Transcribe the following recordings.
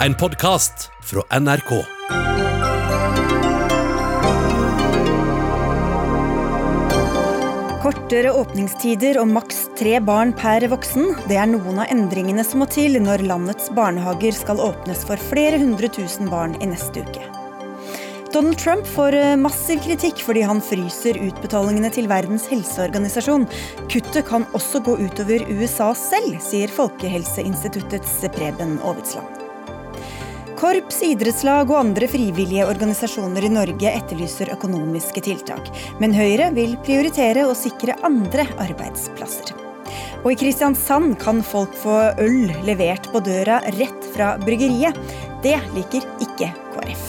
En podkast fra NRK. Kortere åpningstider og maks tre barn per voksen, det er noen av endringene som må til når landets barnehager skal åpnes for flere hundre tusen barn i neste uke. Donald Trump får eh, massiv kritikk fordi han fryser utbetalingene til Verdens helseorganisasjon. Kuttet kan også gå utover USA selv, sier Folkehelseinstituttets Preben Aavitsland. Korps, idrettslag og andre frivillige organisasjoner i Norge etterlyser økonomiske tiltak. Men Høyre vil prioritere å sikre andre arbeidsplasser. Og i Kristiansand kan folk få øl levert på døra rett fra bryggeriet. Det liker ikke KrF.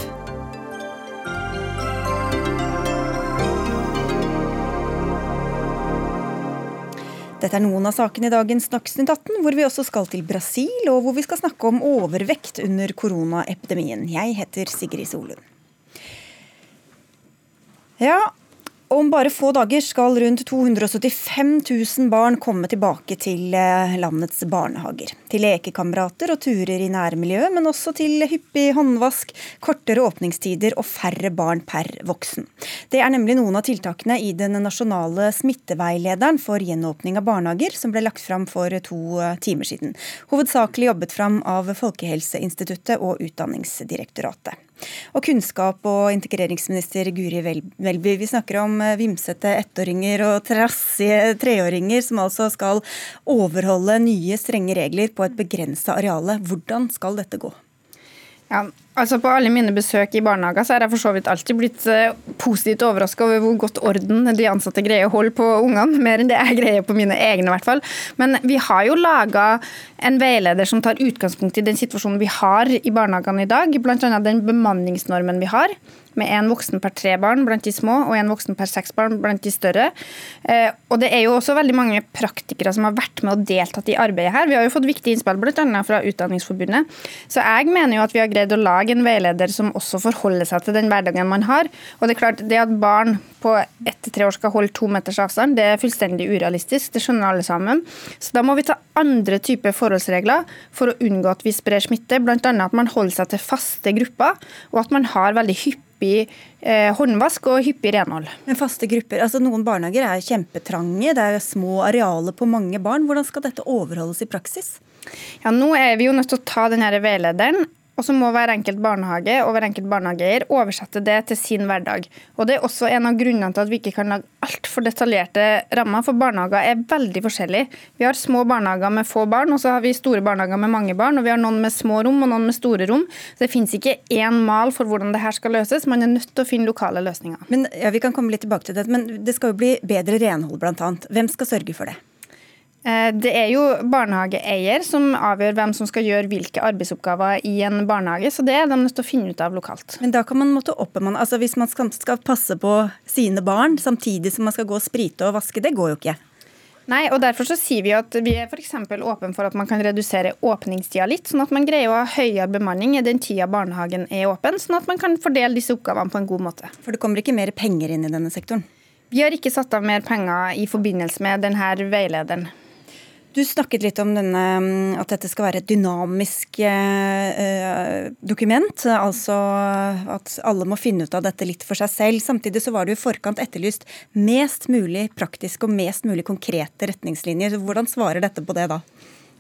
Dette er noen av sakene i dagens Dagsnytt 18, hvor vi også skal til Brasil, og hvor vi skal snakke om overvekt under koronaepidemien. Jeg heter Sigrid Solund. Ja, om bare få dager skal rundt 275 000 barn komme tilbake til eh, landets barnehager. Til lekekamerater og turer i nærmiljøet, men også til hyppig håndvask, kortere åpningstider og færre barn per voksen. Det er nemlig noen av tiltakene i den nasjonale smitteveilederen for gjenåpning av barnehager, som ble lagt fram for to eh, timer siden. Hovedsakelig jobbet fram av Folkehelseinstituttet og Utdanningsdirektoratet. Og kunnskap- og integreringsminister Guri Velby, vi snakker om eh, vimsete ettåringer og trassige treåringer som altså skal overholde nye, strenge regler på et begrensa areale. Hvordan skal dette gå? Ja, altså På alle mine besøk i barnehager så har jeg for så vidt alltid blitt uh, positivt overraska over hvor godt orden de ansatte greier å holde på ungene. Mer enn det jeg greier på mine egne, i hvert fall. Men vi har jo laga en veileder som tar utgangspunkt i den situasjonen vi har i barnehagene i dag. Bl.a. den bemanningsnormen vi har med én voksen per tre barn blant de små og én voksen per seks barn blant de større. Eh, og Det er jo også veldig mange praktikere som har vært med og deltatt i arbeidet her. Vi har jo fått viktige innspill bl.a. fra Utdanningsforbundet. Så jeg mener jo at vi har greid å lage en veileder som også forholder seg til den hverdagen man har. Og det er klart, det at barn på ett til tre år skal holde to meters avstand, det er fullstendig urealistisk. Det skjønner alle sammen. Så da må vi ta andre typer forholdsregler for å unngå at vi sprer smitte. Bl.a. at man holder seg til faste grupper, og at man har veldig hyppig hyppig eh, håndvask og hyppig renhold. Men faste grupper, altså Noen barnehager er kjempetrange, det er små arealer på mange barn. Hvordan skal dette overholdes i praksis? Ja, Nå er vi jo nødt til å ta denne veilederen og så må hver enkelt barnehage og hver enkelt barnehageeier oversette det til sin hverdag. Og Det er også en av grunnene til at vi ikke kan lage altfor detaljerte rammer, for barnehager er veldig forskjellige. Vi har små barnehager med få barn, og så har vi store barnehager med mange barn. og Vi har noen med små rom og noen med store rom. Så Det finnes ikke én mal for hvordan det her skal løses. Man er nødt til å finne lokale løsninger. Men ja, Vi kan komme litt tilbake til det, men det skal jo bli bedre renhold, bl.a. Hvem skal sørge for det? Eh, det er jo barnehageeier som avgjør hvem som skal gjøre hvilke arbeidsoppgaver i en barnehage, så det er de nødt til å finne ut av lokalt. Men da kan man måtte oppbemanne, altså Hvis man skal, skal passe på sine barn samtidig som man skal gå og sprite og vaske, det går jo ikke. Nei, og Derfor så sier vi at vi er f.eks. åpne for at man kan redusere åpningstida litt, sånn at man greier å ha høyere bemanning i den tida barnehagen er åpen, sånn at man kan fordele disse oppgavene på en god måte. For det kommer ikke mer penger inn i denne sektoren? Vi har ikke satt av mer penger i forbindelse med denne veilederen. Du snakket litt om denne, mm, at dette skal være et dynamisk eh, dokument. Altså at alle må finne ut av dette litt for seg selv. Samtidig så var det i forkant etterlyst mest mulig praktiske og mest mulig konkrete retningslinjer. Hvordan svarer dette på det da?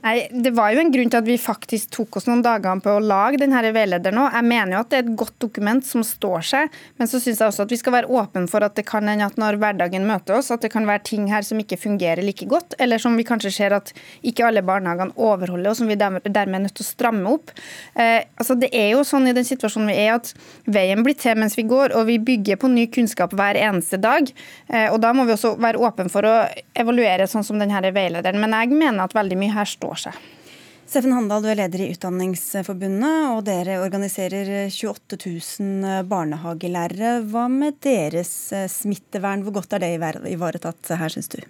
Nei, Det var jo en grunn til at vi faktisk tok oss noen dager på å lage denne veilederen. Jeg mener jo at det er et godt dokument som står seg, men så syns jeg også at vi skal være åpne for at det kan hende at når hverdagen møter oss, at det kan være ting her som ikke fungerer like godt, eller som vi kanskje ser at ikke alle barnehagene overholder, og som vi dermed er nødt til å stramme opp. Eh, altså Det er jo sånn i den situasjonen vi er at veien blir til mens vi går, og vi bygger på ny kunnskap hver eneste dag. Eh, og Da må vi også være åpne for å evaluere sånn som denne veilederen. Men jeg mener at veldig mye her står står seg. Steffen Handal, du er leder i Utdanningsforbundet, og dere organiserer 28 000 barnehagelærere. Hva med deres eh, smittevern, hvor godt er det ivaretatt her, syns du?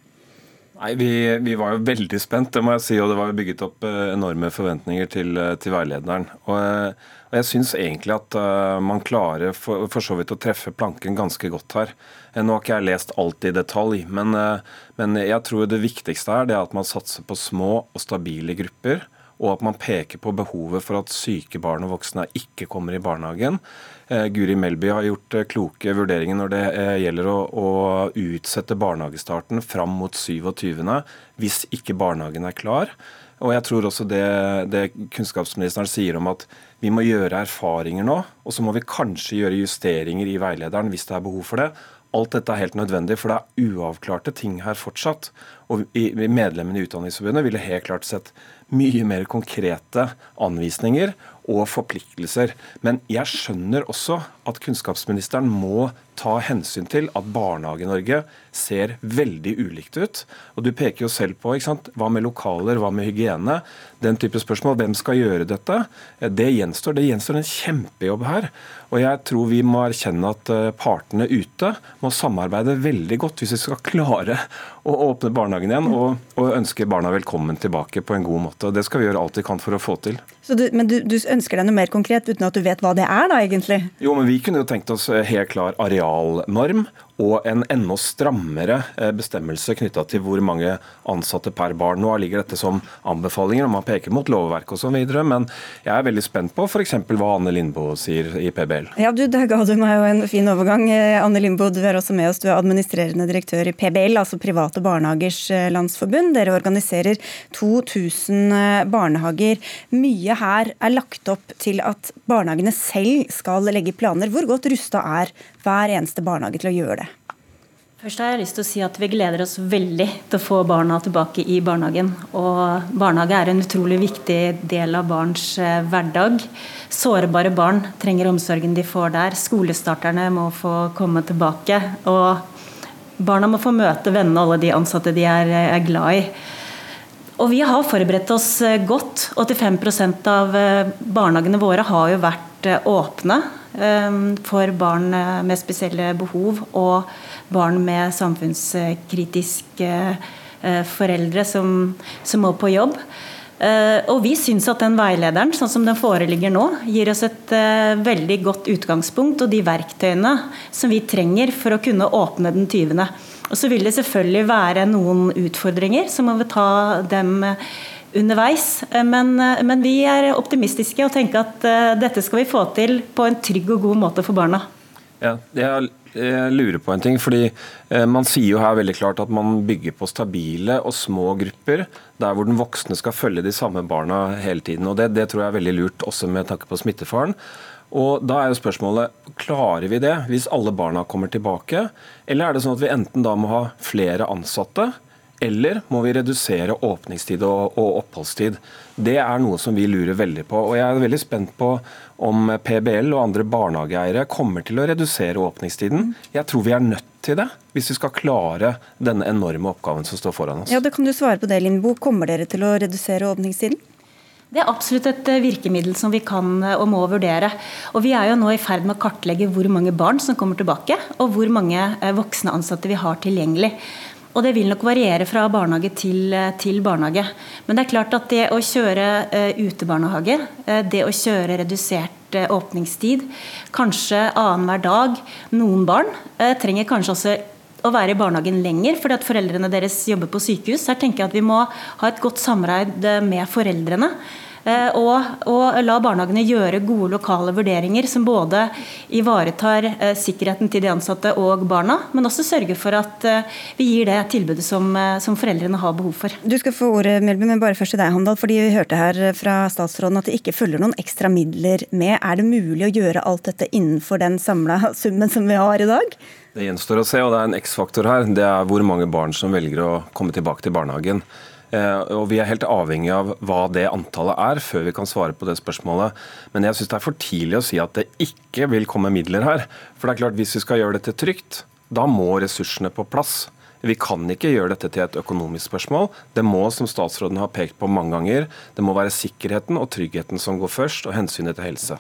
Nei, vi, vi, var jo veldig spent, det må jeg si. Og det var jo bygget opp eh, enorme forventninger til, eh, til veilederen. Og, og jeg syns egentlig at man klarer for, for, så vidt å treffe planken ganske godt her. Nå har ikke jeg lest alt i detalj, men, men jeg tror det viktigste er det at man satser på små og stabile grupper og at man peker på behovet for at syke barn og voksne ikke kommer i barnehagen. Eh, Guri Melby har gjort eh, kloke vurderinger når det eh, gjelder å, å utsette barnehagestarten fram mot 27. hvis ikke barnehagen er klar. Og jeg tror også det, det, kunnskapsministeren sier om at vi må gjøre erfaringer nå, og så må vi kanskje gjøre justeringer i veilederen hvis det er behov for det. Alt dette er helt nødvendig, for det er uavklarte ting her fortsatt. Og Medlemmene i Utdanningsforbundet ville helt klart sett mye mer konkrete anvisninger og forpliktelser. Men jeg skjønner også at kunnskapsministeren må ta hensyn til at Barnehage-Norge ser veldig ulikt ut. Og Du peker jo selv på ikke sant? hva med lokaler, hva med hygiene? Den type spørsmål. Hvem skal gjøre dette? Det gjenstår, det gjenstår en kjempejobb her. Og jeg tror vi må erkjenne at eh, partene ute må samarbeide veldig godt hvis vi skal klare å åpne barnehagen igjen og, og ønske barna velkommen tilbake på en god måte. Og Det skal vi gjøre alt vi kan for å få til. Du, men du, du, ønsker deg noe mer konkret uten at du vet hva det er, da egentlig? Jo, men vi kunne jo tenkt oss eh, helt klar arealnorm og en enda strammere eh, bestemmelse knytta til hvor mange ansatte per barn. Nå ligger dette som anbefalinger, og man peker mot lovverk osv. Men jeg er veldig spent på f.eks. hva Anne Lindboe sier i PBL. Ja, du, Der ga du meg jo en fin overgang. Eh, Anne Lindboe, du er også med oss. Du er administrerende direktør i PBL, altså Private barnehagers landsforbund. Dere organiserer 2000 barnehager. Mye her er lagt opp til at barnehagene selv skal legge planer. Hvor godt rusta er hver eneste barnehage til å gjøre det? Først har jeg lyst til å si at Vi gleder oss veldig til å få barna tilbake i barnehagen. Og Barnehage er en utrolig viktig del av barns eh, hverdag. Sårbare barn trenger omsorgen de får der. Skolestarterne må få komme tilbake. Og barna må få møte vennene og alle de ansatte de er, er glad i. Og Vi har forberedt oss eh, godt. 85% av eh, barnehagene våre har jo vært åpne Ehm, for barn eh, med spesielle behov og barn med samfunnskritiske eh, foreldre som, som må på jobb. Og vi syns at den veilederen, sånn som den foreligger nå, gir oss et veldig godt utgangspunkt og de verktøyene som vi trenger for å kunne åpne den 20. Og så vil det selvfølgelig være noen utfordringer, så må vi ta dem underveis. Eh, men, eh, men, vi er optimistiske og tenker at uh, dette skal vi få til på en trygg og god måte for barna. Ja, jeg, lurer på en ting, fordi uh, Man sier jo her veldig klart at man bygger på stabile og små grupper, der hvor den voksne skal følge de samme barna hele tiden. og Det, det tror jeg er veldig lurt, også med tanke på smittefaren. Og Da er jo spørsmålet klarer vi det hvis alle barna kommer tilbake, eller er det sånn at vi enten da må ha flere ansatte, eller må vi redusere åpningstid og, og, oppholdstid? Det er noe som vi lurer veldig på. og Jeg er veldig spent på om PBL og andre barnehageeiere kommer til å redusere åpningstiden. Jeg tror vi er nødt til det, hvis vi skal klare denne enorme oppgaven som står foran oss. Ja, da kan du svare på det, Lindboe. Kommer dere til å redusere åpningstiden? Det er absolutt et eh, virkemiddel som vi kan eh, og må vurdere. Og Vi er jo nå i ferd med å kartlegge hvor mange barn som kommer tilbake, og hvor mange eh, voksne ansatte vi har tilgjengelig. Og det vil nok variere fra barnehage til, til, barnehage. Men det er klart at det å kjøre uh, utebarnehage, det å kjøre redusert åpningstid, kanskje annenhver dag Noen barn trenger kanskje også å være i barnehagen lenger fordi at foreldrene deres jobber på sykehus. Her tenker jeg at vi må ha et godt samarbeid med foreldrene. Eh, og, og, la barnehagene gjøre gode lokale vurderinger som både ivaretar eh, sikkerheten til de ansatte og barna, men også sørger for at eh, vi gir det tilbudet som, som foreldrene har behov for. Du skal få ordet, Melby, men bare først til deg, Handal. fordi Vi hørte her fra statsråden at det ikke følger noen ekstra midler med. Er det mulig å gjøre alt dette innenfor den samla summen som vi har i dag? Det gjenstår å se, og det er en X-faktor her. Det er hvor mange barn som velger å komme tilbake til barnehagen. Eh, og Vi er helt avhengig av hva det antallet er, før vi kan svare på det spørsmålet. Men jeg syns det er for tidlig å si at det ikke vil komme midler her. For det er klart, hvis vi skal gjøre dette trygt, da må ressursene på plass. Vi kan ikke gjøre dette til et økonomisk spørsmål. Det må, som statsråden har pekt på mange ganger, det må være sikkerheten og tryggheten som går først, og hensynet til helse.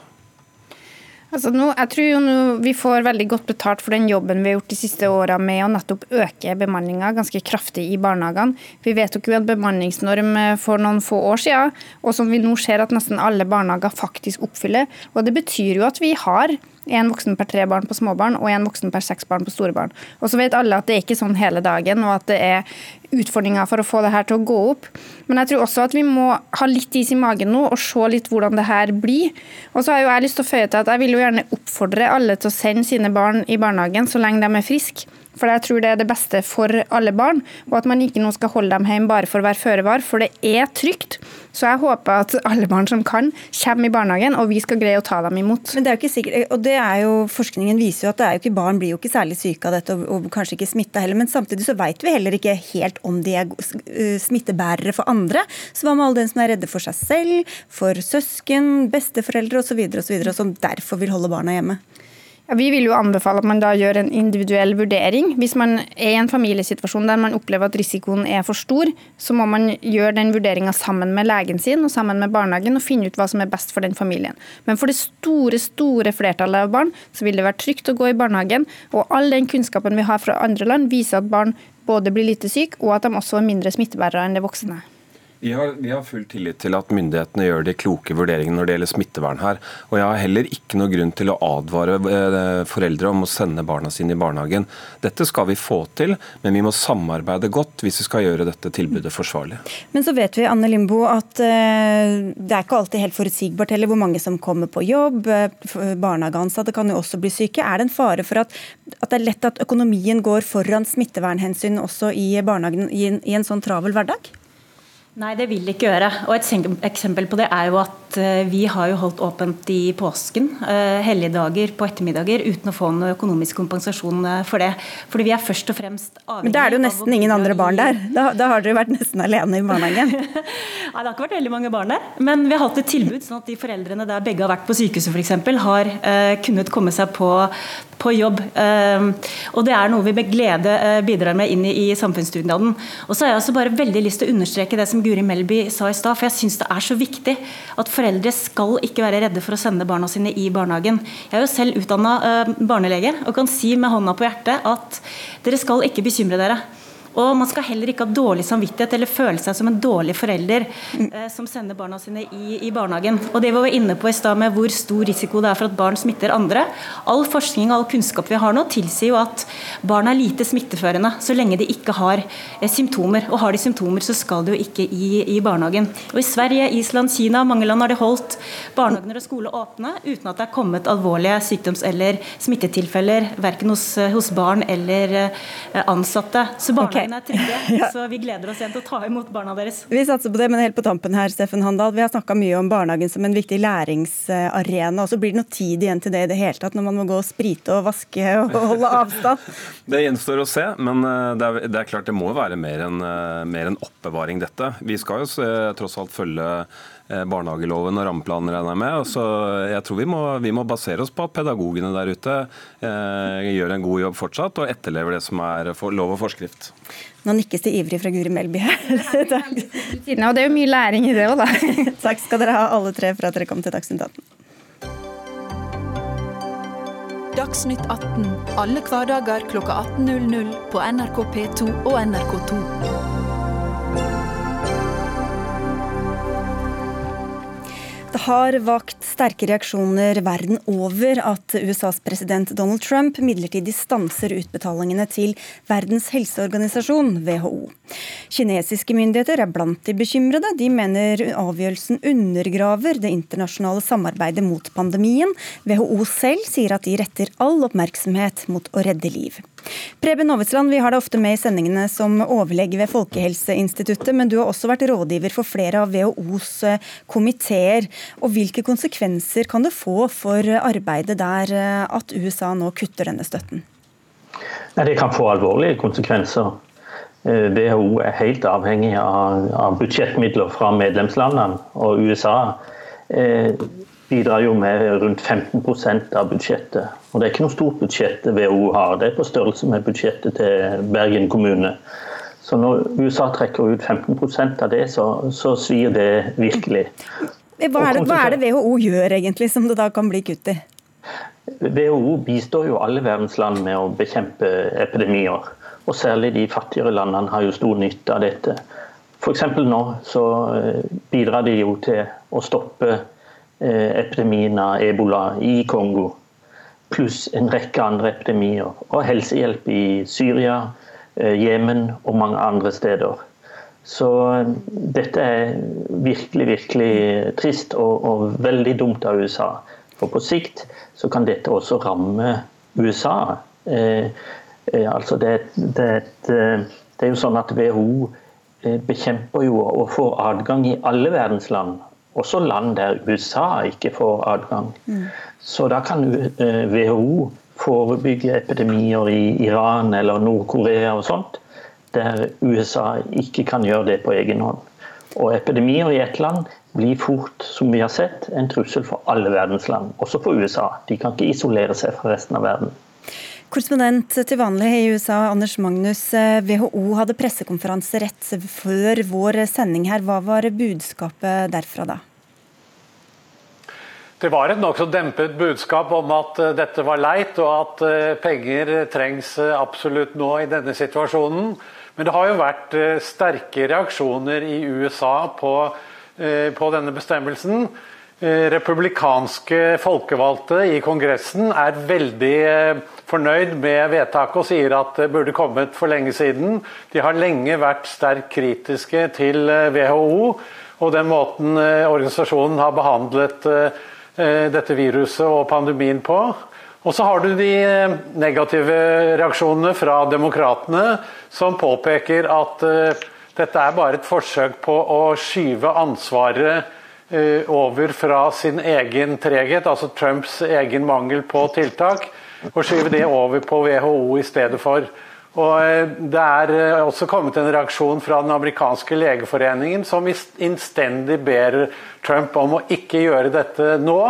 Altså nå, jeg tror jo nå Vi får veldig godt betalt for den jobben vi har gjort de siste åra med å nettopp øke bemanninga ganske kraftig i barnehagene. Vi vedtok jo en bemanningsnorm eh, for noen få år siden, og som vi nå ser at nesten alle barnehager faktisk oppfyller. Og Det betyr jo at vi har én voksen per tre barn på småbarn og én voksen per seks barn på store barn. Og så vet alle at det er ikke sånn hele dagen, og at det er utfordringer for å få det her til å gå opp. Men jeg tror også at vi må ha litt is i magen nå og se litt hvordan det her blir. Og så har jo jeg lyst til å føye til at jeg vil jo gjerne oppfordre alle til å sende sine barn i barnehagen så lenge de er friske. For jeg tror det er det beste for alle barn, og at man ikke nå skal holde dem hjemme bare for å være føre var, for det er trygt. Så jeg håper at alle barn som kan, kommer i barnehagen, og vi skal greie å ta dem imot. Men det er jo ikke sikkert, og det er jo, Forskningen viser jo at jo ikke, barn blir jo ikke særlig syke av dette, og, og kanskje ikke smitta heller. Men samtidig så vet vi heller ikke helt om de er uh, smittebærere for andre. Så hva med alle den som er redde for seg selv, for søsken, besteforeldre osv., som derfor vil holde barna hjemme? Vi vil jo anbefale at man da gjør en individuell vurdering. Hvis man er i en familiesituasjon der man opplever at risikoen er for stor, så må man gjøre den vurderinga sammen med legen sin og sammen med barnehagen og finne ut hva som er best for den familien. Men for det store store flertallet av barn så vil det være trygt å gå i barnehagen. Og all den kunnskapen vi har fra andre land viser at barn både blir lite syke og at de også er mindre smittebærere enn det voksne. Vi har, vi har, full tillit til at myndighetene gjør de kloke vurderingene når det gjelder smittevern her. Og jeg har heller ikke noe grunn til å advare eh, foreldre om å sende barna sine i barnehagen. Dette skal vi få til, men vi må samarbeide godt hvis vi skal gjøre dette tilbudet forsvarlig. Men så vet vi Anne Limbo, at uh, det er ikke alltid helt forutsigbart heller hvor mange som kommer på jobb. Barnehageansatte kan jo også bli syke. Er det en fare for at, at det er lett at økonomien går foran smittevernhensyn også i barnehagen i i en sånn travel hverdag? Nei, det vil ikke gjøre. Og Et eksempel på det er jo at eh, vi har jo holdt åpent i påsken, eh, helligdager på ettermiddager, uten å få noe økonomisk kompensasjon eh, for det. Fordi vi er først og fremst avhengig Men da er det jo nesten ingen andre barn der. Da, da har dere vært nesten alene i barnehagen. Nei, det har ikke vært veldig mange barn der. Men vi har hatt et tilbud sånn at de foreldrene der begge har vært på sykehuset f.eks., har uh, kunnet komme seg på, på jobb. Uh, og det er noe vi med glede uh, bidrar med inn i, i samfunnsdugnaden. Og så har jeg også bare veldig lyst til å understreke det som Guri Melby sa i stad. For jeg syns det er så viktig at foreldre skal ikke være redde for å sende barna sine i barnehagen. Jeg er jo selv utdanna uh, barnelege og kan si med hånda på hjertet at dere skal ikke bekymre dere. Og man skal heller ikke ha dårlig samvittighet eller føle seg som en dårlig forelder eh, som sender barna sine i, i, barnehagen. Og det vi var inne på i stad med hvor stor risiko det er for at barn smitter andre. All forskning og all kunnskap vi har nå tilsier jo at barn er lite smitteførende så lenge de ikke har eh, symptomer. Og har de symptomer, så skal de jo ikke i, i barnehagen. Og I Sverige, Island, Kina, mange land har de holdt barnehager og skole åpne uten at det er kommet alvorlige sykdoms- eller smittetilfeller verken hos, hos barn eller eh, ansatte. Så barnehagen barnehagene er trygge, ja. så vi gleder oss igjen til å ta imot barna deres. Vi satser på det, men helt på tampen her, Steffen Handal. Vi har snakka mye om barnehagen som en viktig læringsarena. og Så blir det noe tid igjen til det i det hele tatt, når man må gå og sprite og vaske og holde avstand? det gjenstår å se, men eh, det er, det er klart det må være mer enn en oppbevaring, dette. Vi skal jo se, tross alt følge Eh, barnehageloven og rammeplanen, regner jeg med. Så jeg tror vi må, vi må, basere oss på at pedagogene der ute eh, gjør en god jobb fortsatt, og etterlever det som er for, lov og forskrift. Nå nikkes det ivrig fra Guri Melby her. og det er jo mye læring i det òg, da. Takk skal dere ha alle tre for at dere kom til Dagsnytt 18. Dagsnytt 18 alle hverdager klokka 18.00 på NRK P2 og NRK2. Har vakt sterke reaksjoner verden over at USAs president Donald Trump midlertidig stanser utbetalingene til Verdens helseorganisasjon, WHO. Kinesiske myndigheter er blant de bekymrede. De mener avgjørelsen undergraver det internasjonale samarbeidet mot pandemien. WHO selv sier at de retter all oppmerksomhet mot å redde liv. Preben Aavitsland, vi har deg ofte med i sendingene som overlege ved Folkehelseinstituttet, men du har også vært rådgiver for flere av WHOs eh, komiteer. Og Hvilke konsekvenser kan det få for arbeidet der eh, at USA nå kutter denne støtten? Det kan få alvorlige konsekvenser. WHO eh, er helt avhengig av budsjettmidler fra medlemslandene. Og USA bidrar jo med rundt 15% av budsjettet. Og Det er ikke noe stort budsjett WHO har, det er på størrelse med budsjettet til Bergen kommune. Så når USA trekker ut 15% av det, så, så svir det virkelig. Hva er, det, hva er, det, WHO gjør egentlig, som det da kan bli kutt i? WHO bistår jo alle verdens land med å bekjempe epidemier. Og særlig de fattigere landene har jo stor nytte av dette. F.eks. nå så eh, bidrar de jo til å stoppe Eh, epidemien av ebola i Kongo, pluss en rekke andre epidemier. Og helsehjelp i Syria, Jemen og mange andre steder. Så dette er virkelig, virkelig trist og, og, veldig dumt av USA. For på sikt så kan dette også ramme USA. Eh, eh, altså det, det, det, det, er jo sånn at WHO eh, bekjemper jo å få adgang i alle verdens land. Også land der USA ikke får adgang. Mm. Så da kan WHO forebygge epidemier i Iran eller Nord-Korea og sånt der USA ikke kan gjøre det på egen hånd. Og epidemier i ett land blir fort, som vi har sett, en trussel for alle verdens land, også for USA. De kan ikke isolere seg fra resten av verden. Korrespondent til vanlig i USA, Anders Magnus. WHO hadde pressekonferanse rett før vår sending her. Hva var budskapet derfra da? Det var et nokså dempet budskap om at eh, dette var leit, og at eh, penger trengs eh, absolutt nå i denne situasjonen. Men det har jo vært sterke reaksjoner i USA på, på denne bestemmelsen. Republikanske folkevalgte i Kongressen er veldig fornøyd med vedtaket og sier at det burde kommet for lenge siden. De har lenge vært sterkt kritiske til WHO og den måten organisasjonen har behandlet dette viruset og pandemien på. Og så har du de eh, negative reaksjonene fra demokratene, som påpeker at uh, dette er bare et forsøk på å skyve ansvaret over fra sin egen treghet, altså Trumps egen mangel på tiltak, og skyve det over på WHO i stedet for. Og uh, Det er også kommet en reaksjon fra den amerikanske legeforeningen, som innstendig ber Trump om å ikke gjøre dette nå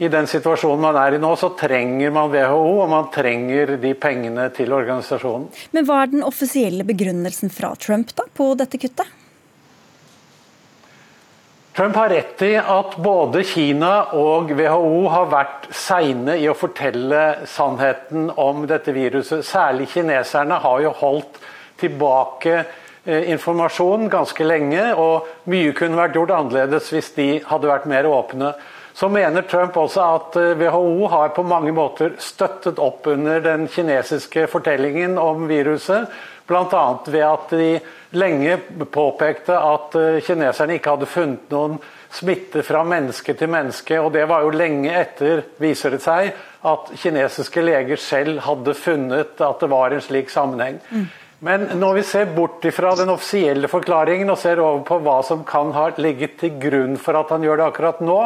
i den situasjonen man er i nå, så trenger man WHO, og man trenger de pengene til organisasjonen. Men hva er den offisielle begrunnelsen fra Trump da, på dette kuttet? Trump har rett i at både Kina og WHO har vært seine i å fortelle sannheten om dette viruset. Særlig kineserne har jo holdt tilbake eh, informasjon ganske lenge, og mye kunne vært gjort annerledes hvis de hadde vært mer åpne. Så mener Trump også at WHO eh, har på mange måter støttet opp under den kinesiske fortellingen om viruset. Bl.a. ved at de lenge påpekte at eh, kineserne ikke hadde funnet noen smitte fra menneske til menneske. Og det var jo lenge etter, viser det seg, at kinesiske leger selv hadde funnet at det var en slik sammenheng. Mm. Men når vi ser bort fra den offisielle forklaringen og ser over på hva som kan ha ligget til grunn for at han gjør det akkurat nå,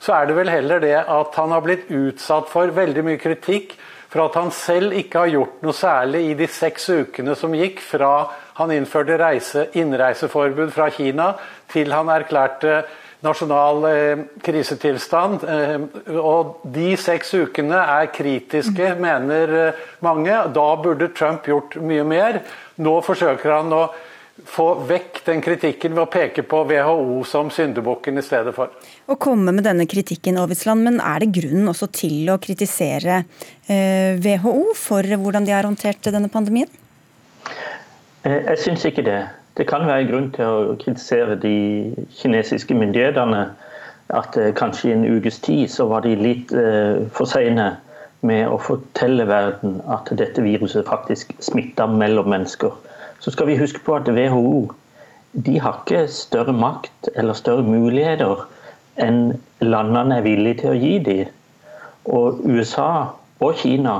så er det vel heller det at han har blitt utsatt for veldig mye kritikk for at han selv ikke har gjort noe særlig i de seks ukene som gikk fra han innførte reise, innreiseforbud fra Kina til han erklærte nasjonal eh, krisetilstand. Eh, og de seks ukene er kritiske, mener eh, mange. Da burde Trump gjort mye mer. Nå forsøker han å få vekk den kritikken ved å peke på WHO som syndebukken i stedet for. Å komme med denne kritikken, Aavitsland, men er det grunn også til å kritisere eh, WHO for hvordan de har håndtert denne pandemien? Eh, jeg syns ikke det. Det kan være grunn til å kritisere de kinesiske myndighetene. At eh, kanskje i en ukes tid så var de litt for seine med å fortelle verden at dette viruset faktisk smitter mellom mennesker så skal vi huske på at WHO de har ikke større makt eller større muligheter enn landene er villige til å gi dem. Og USA og Kina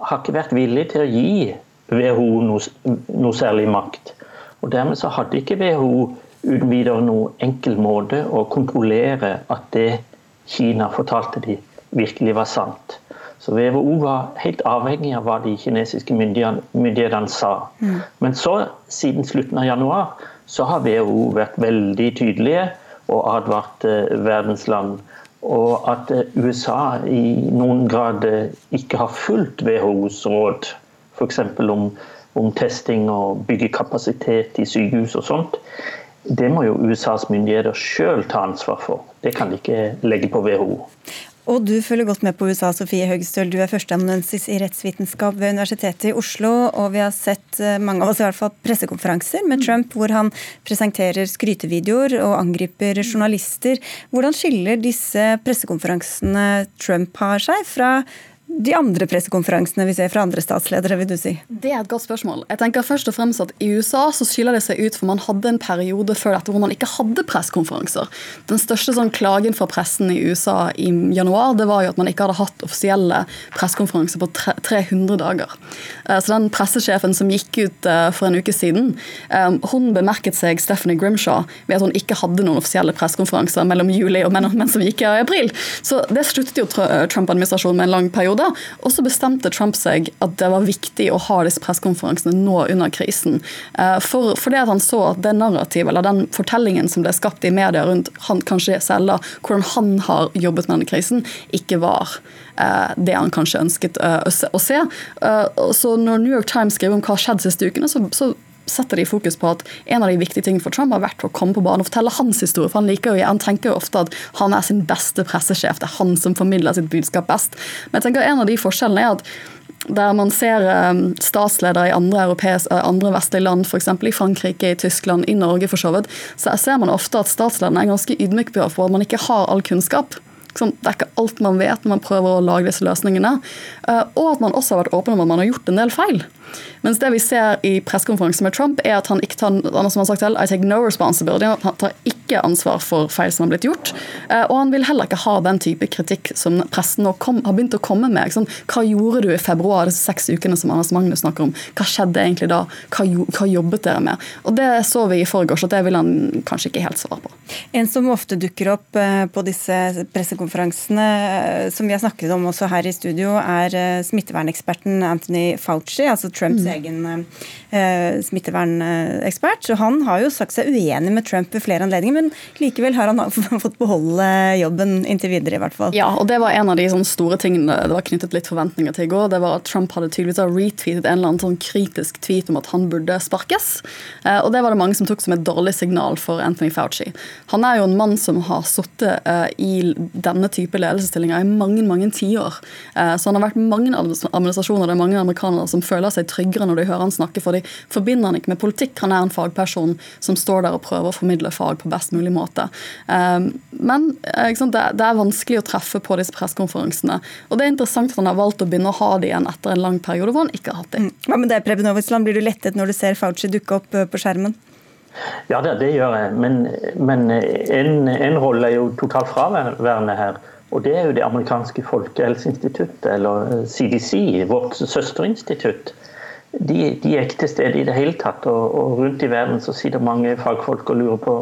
har ikke vært villige til å gi WHO noe, noe særlig makt. Og Dermed så hadde ikke WHO uten videre noen enkel måte å kontrollere at det Kina fortalte dem, virkelig var sant. Så WHO var helt avhengig av hva de kinesiske myndighetene sa. Mm. Men så, siden slutten av januar, så har WHO vært veldig tydelige og advart eh, verdens land. Og at eh, USA i noen grad eh, ikke har fulgt WHOs råd, f.eks. Om, om testing og bygge kapasitet i sykehus og sånt, det må jo USAs myndigheter sjøl ta ansvar for. Det kan de ikke legge på WHO. Og du følger godt med på USA, Sofie Høgstøl. Du er førsteamanuensis i rettsvitenskap ved Universitetet i Oslo. Og vi har sett, eh, mange av oss i hvert fall, pressekonferanser med Trump hvor han presenterer skrytevideoer og angriper journalister. Hvordan skiller disse pressekonferansene Trump har seg, fra de andre pressekonferansene vi ser fra andre statsledere, vil du si? Det er et godt spørsmål. Jeg tenker først og fremst at I USA så skiller det seg ut, for man hadde en periode før dette hvor man ikke hadde pressekonferanser. Den største sånn klagen fra pressen i USA i januar det var jo at man ikke hadde hatt offisielle pressekonferanser på 300 dager. Eh, så den pressesjefen som gikk ut eh, for en uke siden, eh, hun bemerket seg Stephanie Grimshaw ved at hun ikke hadde noen offisielle pressekonferanser mellom juli og menn som gikk i april. Så det sluttet jo Trump-administrasjonen med en lang periode. Og så bestemte Trump seg at det var viktig å ha disse pressekonferansene nå under krisen. Eh, for, fordi at han så at det narrativet, eller den fortellingen som ble skapt i media rundt han kanskje selv, hvordan han har jobbet med denne krisen, ikke var eh, det han kanskje ønsket eh, å se. Så når New York Times skriver om hva har skjedd siste ukene, så setter de fokus på at en av de viktige tingene for Trump har vært å komme på banen og fortelle hans historie. for Han liker jo, han tenker jo ofte at han er sin beste pressesjef. Det er han som formidler sitt budskap best. Men jeg tenker en av de forskjellene er at der man ser um, statsledere i andre, uh, andre vestlige land, f.eks. i Frankrike, i Tyskland, i Norge for så vidt, så ser man ofte at statslederne er ganske ydmyke på at man ikke har all kunnskap. Sånn, det er ikke alt man vet når man prøver å lage disse løsningene. Uh, og at man også har vært åpen om at man har gjort en del feil. Mens det vi ser i pressekonferansen med Trump, er at han ikke tar han som han sagt selv, I take no responsibility, han tar ikke ansvar for feil som har blitt gjort. Eh, og han vil heller ikke ha den type kritikk som pressen nå kom, har begynt å komme med. Sånn, hva gjorde du i februar, disse seks ukene som Anders Magnus snakker om? Hva skjedde egentlig da? Hva, hva jobbet dere med? Og Det så vi i forgårs, og det vil han kanskje ikke helt svare på. En som ofte dukker opp eh, på disse pressekonferansene, eh, som vi har snakket om også her i studio, er smitteverneksperten Anthony Fauci. altså Trumps mm. egen eh, smittevernekspert. Så han har jo sagt seg uenig med Trump ved flere anledninger, men likevel har han fått beholde jobben inntil videre, i hvert fall. Ja, og det var en av de store tingene det var knyttet litt forventninger til i går. Det var at Trump hadde tydeligvis retweetet en eller annen sånn kritisk tweet om at han burde sparkes. Eh, og det var det mange som tok som et dårlig signal for Anthony Fauci. Han er jo en mann som har sittet eh, i denne type ledelsesstillinger i mange, mange tiår. Eh, så han har vært mange administrasjoner, det er mange amerikanere som føler seg tryggere når de hører han snakke, for de forbinder han ikke med politikk. Han er en fagperson som står der og prøver å formidle fag på best mulig måte. Ehm, men det er vanskelig å treffe på disse pressekonferansene. Og det er interessant at han har valgt å begynne å ha de igjen etter en lang periode hvor han ikke har hatt de. Mm. Hva med det, Preben Aavitsland, blir du lettet når du ser Fauci dukke opp eh, på skjermen? Ja, det, det gjør jeg. Men, men en, en, rolle er jo totalt fraværende her. Og Det er jo det amerikanske folkehelseinstituttet, eller CDC, vårt søsterinstitutt de, de, er ikke til stede i det hele tatt. Og, og, rundt i verden så sitter mange fagfolk og lurer på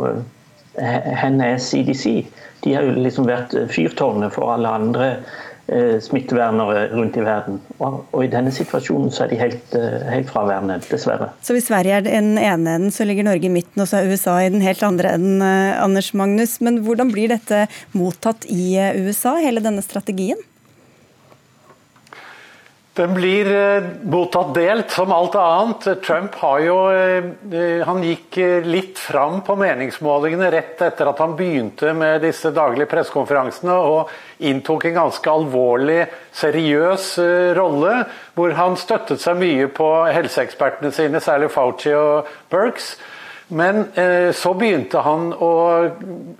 hvor er CDC? De har jo liksom vært fyrtårnet for alle andre eh, smittevernere rundt i verden. Og, og, i denne situasjonen så er de helt, eh, helt fraværende, dessverre. Så hvis Sverige er den ene enden, så ligger Norge i midten, og så er USA i den helt andre enden, eh, Anders Magnus. Men hvordan blir dette mottatt i eh, USA, hele denne strategien? Den blir eh, mottatt delt, som alt annet. Trump har jo eh, eh, Han gikk litt fram på meningsmålingene rett etter at han begynte med disse daglige pressekonferansene, og inntok en ganske alvorlig, seriøs rolle, hvor han støttet seg mye på helseekspertene sine, særlig Fauci og Berks. Men eh, så begynte han å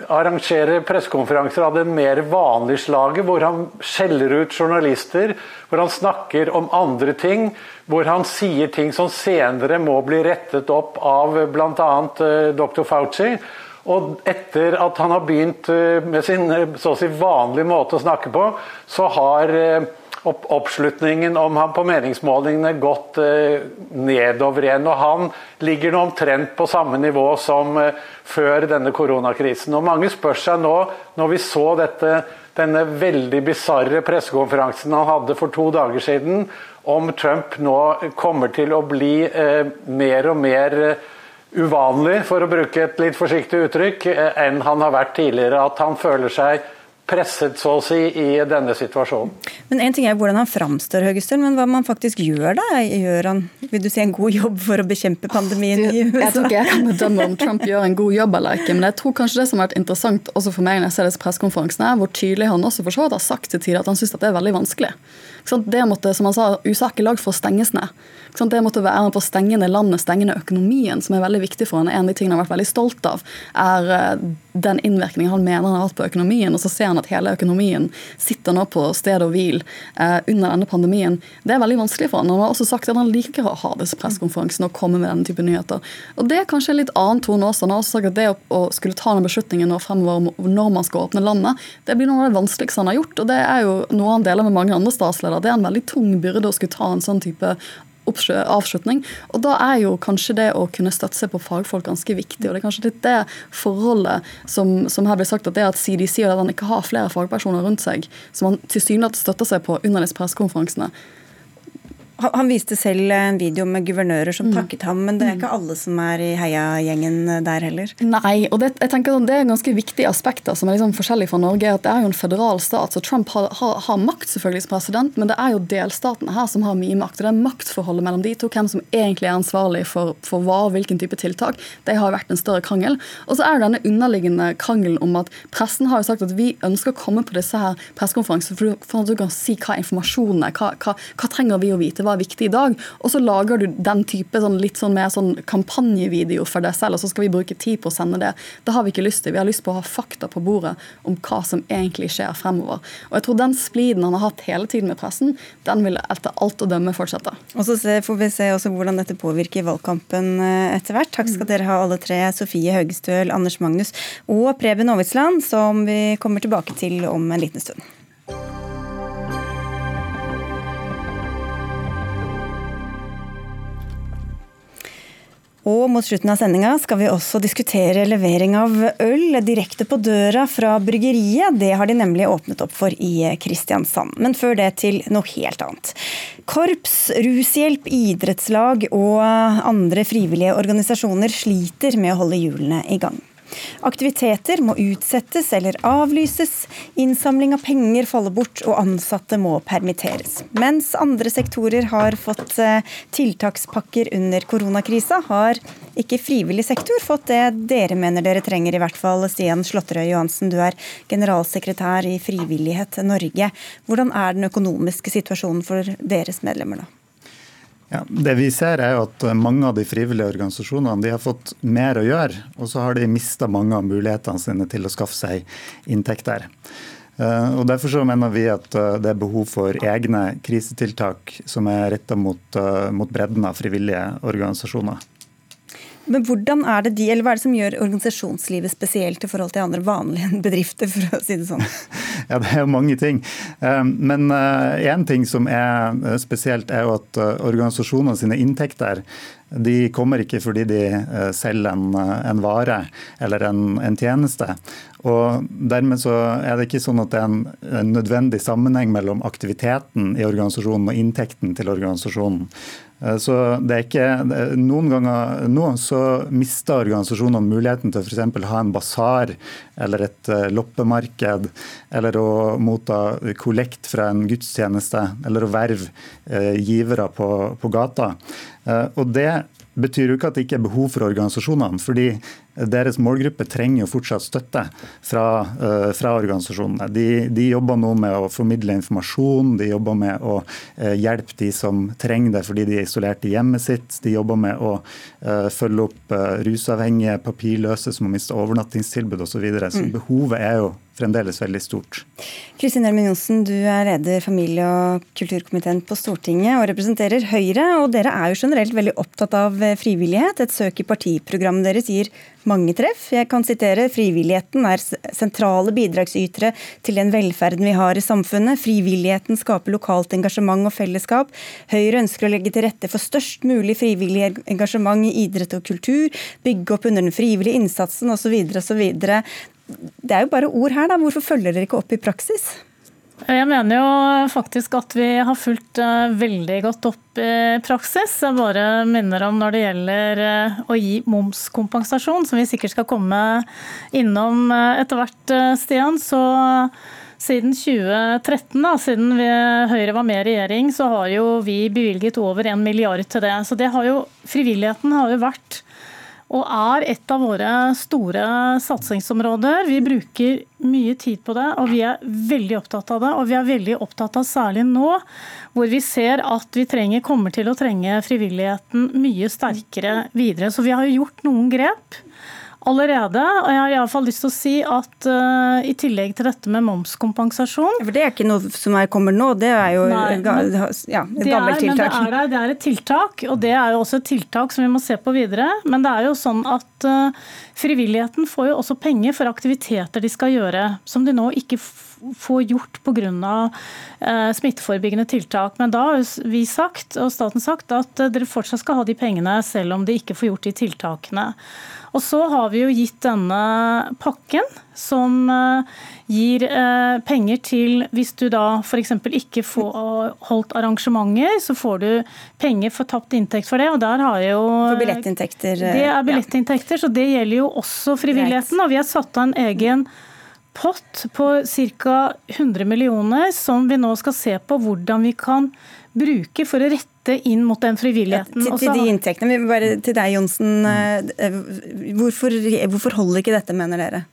arrangere pressekonferanser av det mer vanlige slaget, hvor han skjeller ut journalister, hvor han snakker om andre ting, hvor han sier ting som senere må bli rettet opp av bl.a. Eh, dr. Fauci. Og etter at han har begynt eh, med sin eh, så å si vanlige måte å snakke på, så har eh, opp, oppslutningen om ham på meningsmålingene gått eh, nedover igjen. Og han ligger nå omtrent på samme nivå som eh, før denne koronakrisen. Og mange spør seg nå, når vi så dette, denne veldig bisarre pressekonferansen han hadde for to dager siden, om Trump nå kommer til å bli eh, mer og mer eh, uvanlig, for å bruke et litt forsiktig uttrykk, eh, enn han har vært tidligere. At han føler seg presset, så å si, i denne situasjonen. Men En ting er hvordan han framstår, Høgestøl, men hva man faktisk gjør da? Gjør han vil du si, en god jobb for å bekjempe pandemien i USA? Jeg tror ikke jeg kan bedømme om Trump gjør en god jobb eller ikke, men jeg tror kanskje det som har vært interessant også for meg når jeg ser disse pressekonferansene, er hvor tydelig han også for så vidt har sagt til tider at han syns det er veldig vanskelig. Det måtte, som han sa, USA ikke lagd for stenges ned. Det måtte være med på å stenge ned landet, stenge ned økonomien, som er veldig viktig for han. En av de tingene han har vært veldig stolt av, er eh, den innvirkningen han mener han har hatt på økonomien. Og så ser han at hele økonomien sitter nå på sted og hvil eh, under denne pandemien, det er veldig vanskelig for han. Han har også sagt at han liker å ha disse pressekonferansene og komme med denne type nyheter. Og Det er kanskje en litt annen tone også. Han har også sagt at det å skulle ta den beslutningen nå fremover når man skal åpne landet, det blir noe av det vanskeligste han har gjort. og Det er jo noe han deler med mange andre statsledere. Det er en veldig tung byrde å skulle ta en sånn type avslutning. Og da er jo kanskje det å kunne støtte seg på fagfolk ganske viktig. Og det er kanskje litt det forholdet som, som her blir sagt, at det at CDC og at han ikke har flere fagpersoner rundt seg, som han tilsynelatende støtter seg på under disse pressekonferansene, han viste selv en video med guvernører som mm. takket ham, men det er mm. ikke alle som er i heiagjengen der heller? Nei, og det, jeg tenker det er ganske viktige aspekter som er liksom forskjellige fra Norge. at Det er jo en federal stat, så Trump har, har, har, makt selvfølgelig som president, men det er jo delstatene her som har mye makt. og Det er maktforholdet mellom de to, hvem som egentlig er ansvarlig for, for hva og hvilken type tiltak. Det har vært en større krangel. Og så er det denne underliggende krangelen om at pressen har jo sagt at vi ønsker å komme på disse her pressekonferansene for, for, at du kan si hva informasjonen er, hva, hva, hva trenger vi å vite hva er viktig i dag. Og så lager du den type sånn, litt sånn mer sånn kampanjevideo for deg selv, og så skal vi bruke tid på å sende det. Det har vi ikke lyst til. Vi har lyst på å ha fakta på bordet om hva som egentlig skjer fremover. Og jeg tror den spliden han har hatt hele tiden med pressen, den vil etter alt å dømme fortsette. Og så får vi se også hvordan dette påvirker valgkampen eh, etter hvert. Takk skal dere ha alle tre. Sofie Høgestøl, Anders Magnus og Preben Aavitsland, som vi kommer tilbake til om en liten stund. Og mot slutten av sendinga skal vi også diskutere levering av øl direkte på døra fra bryggeriet. Det har de nemlig åpnet opp for i Kristiansand. Men før det til noe helt annet. Korps, rushjelp, idrettslag og andre frivillige organisasjoner sliter med å holde hjulene i gang. Aktiviteter må utsettes eller avlyses, innsamling av penger faller bort og ansatte må permitteres. Mens andre sektorer har fått eh, tiltakspakker under koronakrisa, har ikke frivillig sektor fått det dere mener dere trenger, i hvert fall. Stian Slåtterøy Johansen, du er generalsekretær i Frivillighet Norge. Hvordan er den økonomiske situasjonen for deres medlemmer da? Ja, det vi ser er at Mange av de frivillige organisasjonene har fått mer å gjøre, og så har de mista mange av mulighetene sine til å skaffe seg inntekter. Eh, og Derfor så mener vi at eh, det er behov for egne krisetiltak som er retta mot, eh, mot bredden av frivillige organisasjoner. Men hvordan er det de, eller hva er det som gjør organisasjonslivet spesielt i forhold til andre vanlige bedrifter, for å si det sånn? Ja, det er jo mange ting. Ehm, men én eh, ting som er eh, spesielt, er jo at eh, organisasjonene sine inntekter de kommer ikke fordi de selger en, en vare eller en, en, tjeneste. Og Dermed så er det ikke sånn at det er en, en nødvendig sammenheng mellom aktiviteten i organisasjonen og inntekten til organisasjonen. Eh, så det er ikke, Noen ganger nå så mister organisasjonene muligheten til f.eks. ha en basar eller et eh, loppemarked, eller å motta kollekt fra en gudstjeneste, eller å verve eh, givere på, på gata. Og Det betyr jo ikke at det ikke er behov for organisasjonene. fordi deres målgruppe trenger jo fortsatt støtte fra, uh, fra organisasjonene. De, de, jobber nå med å formidle informasjon, de jobber med å uh, hjelpe de som trenger det fordi de er isolert i hjemmet sitt. De jobber med å uh, følge opp rusavhengige, papirløse som har mistet overnattingstilbud osv. Så, videre. så mm. behovet er jo fremdeles veldig stort. Kristin Ørmen Johnsen, du er leder familie- og kulturkomiteen på Stortinget og representerer Høyre. og Dere er jo generelt veldig opptatt av eh, frivillighet. Et søk i partiprogrammet deres gir mange treff. Jeg kan sitere frivilligheten er sentrale bidragsytere til den velferden vi har i samfunnet. Frivilligheten skaper lokalt engasjement og fellesskap. Høyre ønsker å legge til rette for størst mulig frivillig engasjement i idrett og kultur, bygge opp under den frivillige innsatsen osv. osv. Det er jo bare ord her, da. Hvorfor følger dere ikke opp i praksis? Jeg mener jo faktisk at vi har fulgt eh, veldig godt opp i praksis. Jeg bare minner om når det gjelder eh, å gi momskompensasjon, som vi sikkert skal komme innom eh, etter hvert, Stian. så siden 2013, da, siden vi, Høyre var med i regjering, så har jo vi bevilget over en milliard til det. Så det har jo, Frivilligheten har jo vært og er et av våre store satsingsområder. Vi bruker mye tid på det, og vi er veldig opptatt av det. Og vi er veldig opptatt av særlig nå, hvor vi ser at vi trenger, kommer til å trenge frivilligheten mye sterkere videre. Så vi har gjort noen grep. Allerede. Og jeg har i alle fall lyst til å si at uh, i tillegg til dette med momskompensasjon For det er ikke noe som er, kommer nå, det er jo Nei, ja, et gammelt tiltak. Men det er, det er, et tiltak, og det er jo også et tiltak som vi må se på videre. Men det er jo sånn at uh, frivilligheten får jo også penger for aktiviteter de skal gjøre, som de nå ikke får gjort pga. Uh, smitteforebyggende tiltak. Men da har vi sagt, og staten sagt, at dere fortsatt skal ha de pengene selv om de ikke får gjort de tiltakene. Og så har vi jo gitt denne pakken som eh, gir eh, penger til hvis du da f.eks. ikke får holdt arrangementer, så får du penger for tapt inntekt for det. og der har jo... For billettinntekter. Eh, det er billettinntekter, ja. så det gjelder jo også frivilligheten. Og vi har satt av en egen pott på ca. 100 millioner som vi nå skal se på hvordan vi kan bruke for å rette inn mot den frivilligheten. Ja, til, til de inntektene, bare til deg Jonsen. Eh, hvorfor, hvorfor holder ikke dette, mener dere?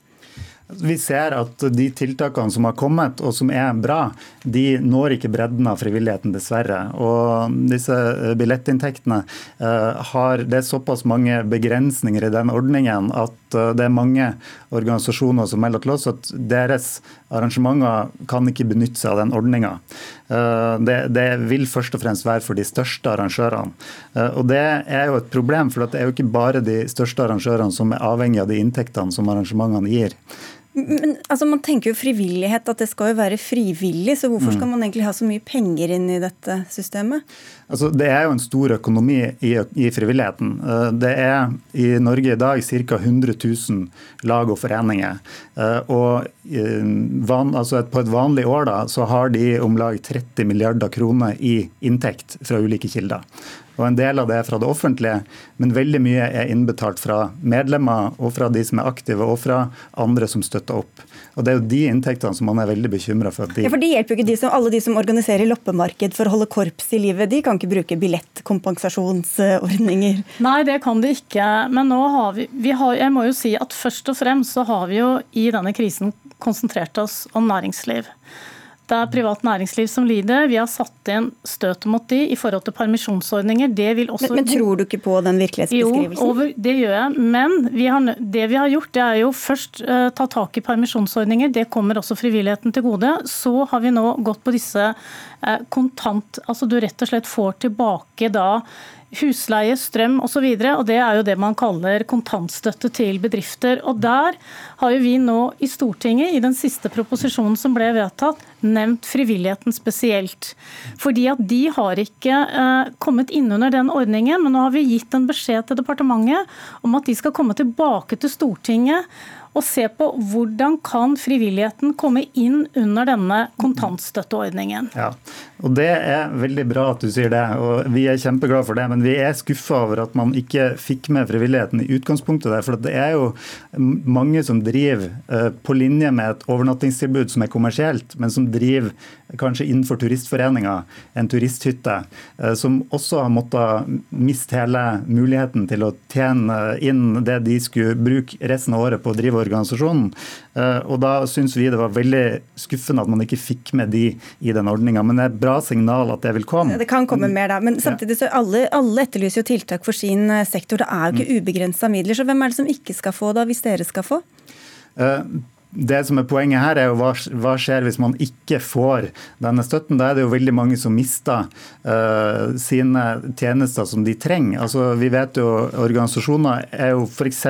Vi ser at de tiltakene som har kommet og som er bra, de når ikke bredden av frivilligheten, dessverre. Og disse eh, billettinntektene eh, har Det er såpass mange begrensninger i den ordningen at eh, det er mange organisasjoner som melder til oss at deres arrangementer kan ikke benytte seg av den ordninga. Det, det, vil først og fremst være for de største arrangørene. Og Det er jo et problem, for det er jo ikke bare de største arrangørene som er avhengig av de inntektene som arrangementene gir. Men altså, Man tenker jo frivillighet, at det skal jo være frivillig. Så hvorfor skal mm. man egentlig ha så mye penger inn i dette systemet? Altså, det er jo en stor økonomi i, i, frivilligheten. Eh, det er i Norge i dag ca. 100 000 lag og foreninger. Eh, og van, altså på et vanlig år da, så har de om lag 30 milliarder kroner i inntekt fra ulike kilder. Og En del av det er fra det offentlige, men veldig mye er innbetalt fra medlemmer og fra de som er aktive, og fra andre som støtter opp. Og Det er jo de inntektene som man er veldig bekymra for. De... Ja, for det hjelper jo ikke de som, Alle de som organiserer loppemarked for å holde korps i livet, de kan ikke bruke billettkompensasjonsordninger? Nei, det kan de ikke. Men nå har vi, vi har, jeg må jo si at først og fremst så har vi jo i denne krisen konsentrert oss om næringsliv. Det er privat næringsliv som lider. Vi har satt inn støtet mot de i forhold til permisjonsordninger. men, men, tror du ikke på den virkelighetsbeskrivelsen? Jo, over, det gjør jeg. Men vi har, det vi har gjort, det er jo først uh, ta tak i permisjonsordninger. Det kommer også frivilligheten til gode. Så har vi nå gått på disse uh, kontant Altså du rett og slett får tilbake da husleie, strøm osv. Og, så og det er jo det man kaller kontantstøtte til bedrifter. Og der har jo vi nå i Stortinget, i den siste proposisjonen som ble vedtatt, nevnt frivilligheten spesielt. Fordi at de har ikke eh, kommet innunder den ordningen, men nå har vi gitt en beskjed til departementet om at de skal komme tilbake til Stortinget og se på hvordan kan frivilligheten komme inn under denne kontantstøtteordningen. Ja, og Det er veldig bra at du sier det, og vi er kjempeglade for det. Men vi er skuffa over at man ikke fikk med frivilligheten i utgangspunktet der. For det er jo mange som driver eh, på linje med et overnattingstilbud som er kommersielt, men som driver kanskje innenfor turistforeninger, en turisthytte, eh, som også har måttet miste hele muligheten til å tjene inn det de skulle bruke resten av året på å drive organisasjonen. Eh, og Da syns vi det var veldig skuffende at man ikke fikk med de i den ordninga. Men det er et bra signal at det vil komme. Det kan komme mer da. Men samtidig så alle, alle etterlyser jo tiltak for sin eh, sektor. Det er jo ikke mm. ubegrensa midler. Så hvem er det som ikke skal få da, hvis dere skal få? Det som er Poenget her er jo hva, hva, skjer hvis man ikke får denne støtten. Da er det jo veldig mange som mister uh, sine tjenester som de trenger. Altså, vi vet jo Organisasjoner er jo f.eks.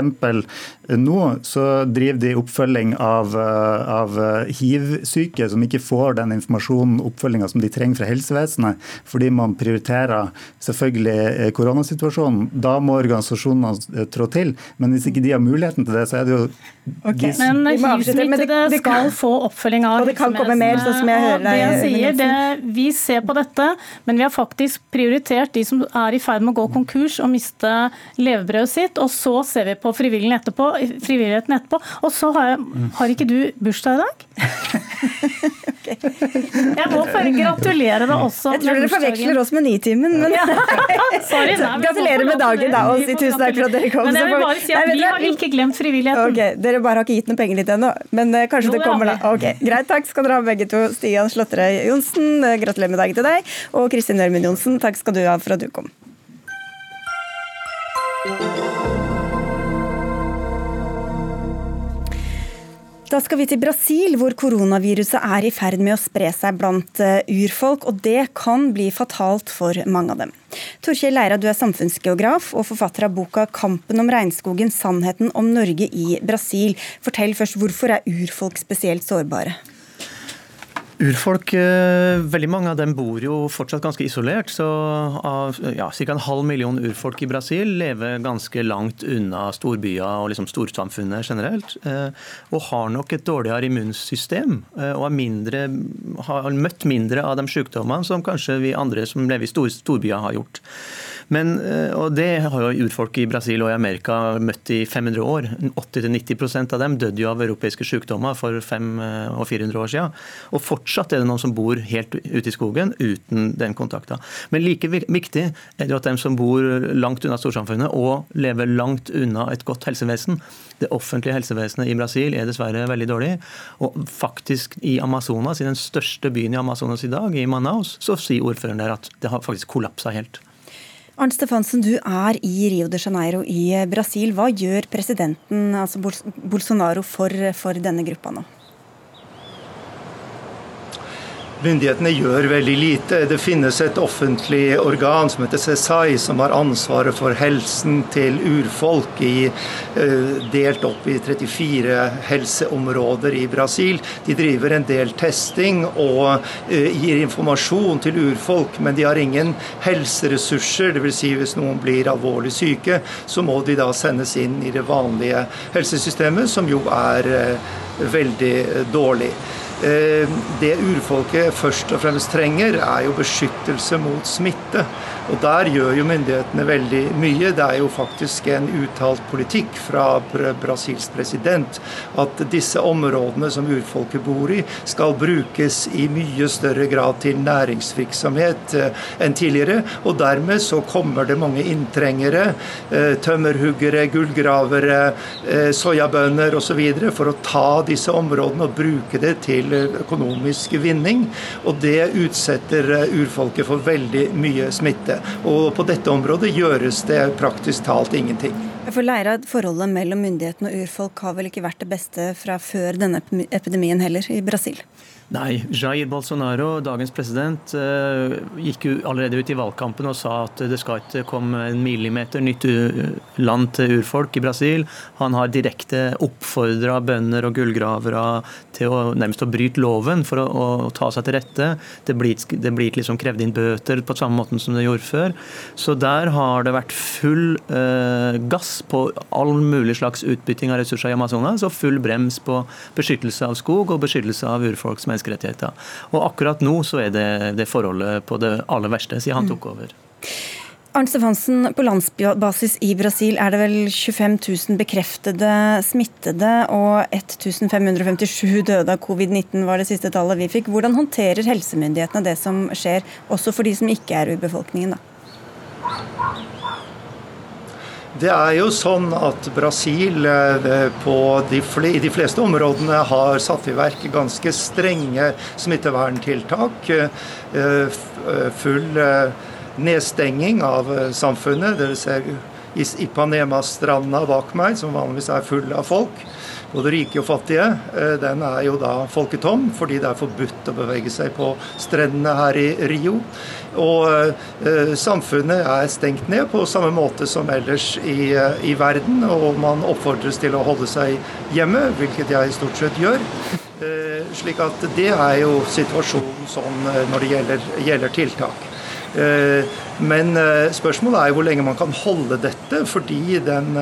nå så driver de oppfølging av, uh, av hiv-syke som ikke får den informasjonen og oppfølginga som de trenger fra helsevesenet, fordi man prioriterer selvfølgelig eh, koronasituasjonen. Da må organisasjonene trå til. Men hvis ikke de har muligheten til det, så er det jo okay. Men Smittede skal få oppfølging av Og det kan komme mer, sånn som jeg hører deg. Det jeg sier, det, vi ser på dette, men vi har faktisk prioritert de som er i ferd med å gå konkurs og miste levebrødet sitt. Og så ser vi på frivilligheten etterpå. Frivilligheten etterpå. Og så har, jeg, har ikke du bursdag i dag? Jeg må bare gratulere deg også. Jeg tror dere forveksler oss med Nitimen. Men... Sorry, Gratulerer med dagen da, og si tusen takk for at dere kom. Men jeg vil bare si at Vi har ikke glemt frivilligheten. Okay, dere bare har ikke gitt noen penger dit ennå, men uh, kanskje det kommer da. Ok, Greit, takk skal dere ha begge to. Stian Slåtterøy Johnsen, eh, gratulerer med dagen til deg. Og Kristin Ørmen Johnsen, takk skal du ha for at du kom. Da skal vi til Brasil, hvor koronaviruset er i ferd med å spre seg blant eh, urfolk. Og det kan bli fatalt for mange av dem. Torkjell Leira, du er samfunnsgeograf og forfatter av boka 'Kampen om regnskogen sannheten om Norge i Brasil'. Fortell først, hvorfor er urfolk spesielt sårbare? Urfolk, eh, veldig mange av dem bor jo fortsatt ganske isolert. så av ja, Ca. en halv million urfolk i Brasil lever ganske langt unna storbyer og liksom storsamfunnet generelt. Eh, og har nok et dårligere immunsystem eh, og mindre, har møtt mindre av de sykdommene som kanskje vi andre som lever i stor, storbyer har gjort. Men, eh, og Det har jo urfolk i Brasil og i Amerika møtt i 500 år. 80-90% av dem døde jo av europeiske sykdommer for 500 og 400 år siden. Og fortsatt er det noen som bor helt ute i skogen uten den kontakten. Men like viktig er det at de som bor langt unna storsamfunnet og lever langt unna et godt helsevesen. Det offentlige helsevesenet i Brasil er dessverre veldig dårlig. Og faktisk i Amazonas, i den største byen i Amazonas i dag, i Manaus, så sier ordføreren der at det har faktisk kollapsa helt. Arnt Stefansen, du er i Rio de Janeiro i Brasil. Hva gjør presidenten, altså Bolsonaro, for, for denne gruppa nå? Myndighetene gjør veldig lite. Det finnes et offentlig organ som heter CESAI, som har ansvaret for helsen til urfolk, i, uh, delt opp i 34 helseområder i Brasil. De driver en del testing og uh, gir informasjon til urfolk, men de har ingen helseressurser. Dvs. Si hvis noen blir alvorlig syke, så må de da sendes inn i det vanlige helsesystemet, som jo er uh, veldig dårlig. Eh, det urfolket først og fremst trenger, er jo beskyttelse mot smitte. Og Der gjør jo myndighetene veldig mye. Det er jo faktisk en uttalt politikk fra Brasils president at disse områdene som urfolket bor i, skal brukes i mye større grad til næringsvirksomhet eh, enn tidligere. Og dermed så kommer det mange inntrengere, eh, tømmerhuggere, gullgravere, soyabønder osv. for å ta disse områdene og bruke det til økonomisk vinning. Og det utsetter eh, urfolket for veldig mye smitte. Og på dette området gjøres det praktisk talt ingenting. For Leirad, Forholdet mellom myndighetene og urfolk har vel ikke vært det beste fra før denne epidemien heller, i Brasil? Nei, Jair Bolsonaro, dagens president, eh, gikk jo allerede ut i valgkampen og sa at det skal ikke komme en millimeter nytt land til urfolk i Brasil. Han har direkte oppfordra bønder og gullgravere til å nærmest å bryte loven for å, å ta seg til rette. Det blir, det blir liksom krevd inn bøter på samme måte som det gjorde før. Så der har det vært full eh, gass på all mulig slags utbytting av ressurser i Amazonas, og full brems på beskyttelse av skog og beskyttelse av urfolks mennesker menneskerettigheter. Og akkurat nå så er det det forholdet på det aller verste siden han tok over. Arne Stefansen, på landsbasis i Brasil er det vel 25 000 bekreftede smittede og 1557 døde av covid-19 var det siste tallet vi fikk. Hvordan håndterer helsemyndighetene det som skjer, også for de som ikke er urbefolkningen? da? Det er jo sånn at Brasil på de i de fleste områdene har satt i verk ganske strenge smitteverntiltak. Eh, eh, full nedstenging av samfunnet. Dere ser Ipanema-stranda bak meg, som vanligvis er full av folk både rike og fattige, eh, den er jo da folketom, fordi det er forbudt å bevege seg på strendene her i Rio. Og eh, samfunnet er stengt ned på samme måte som ellers i, eh, i, verden, og man oppfordres til å holde seg hjemme, hvilket jeg stort sett gjør. Slik at det er jo situasjonen sånn når det gjelder, gjelder tiltak. Eh, men spørsmålet er jo hvor lenge man kan holde dette, fordi den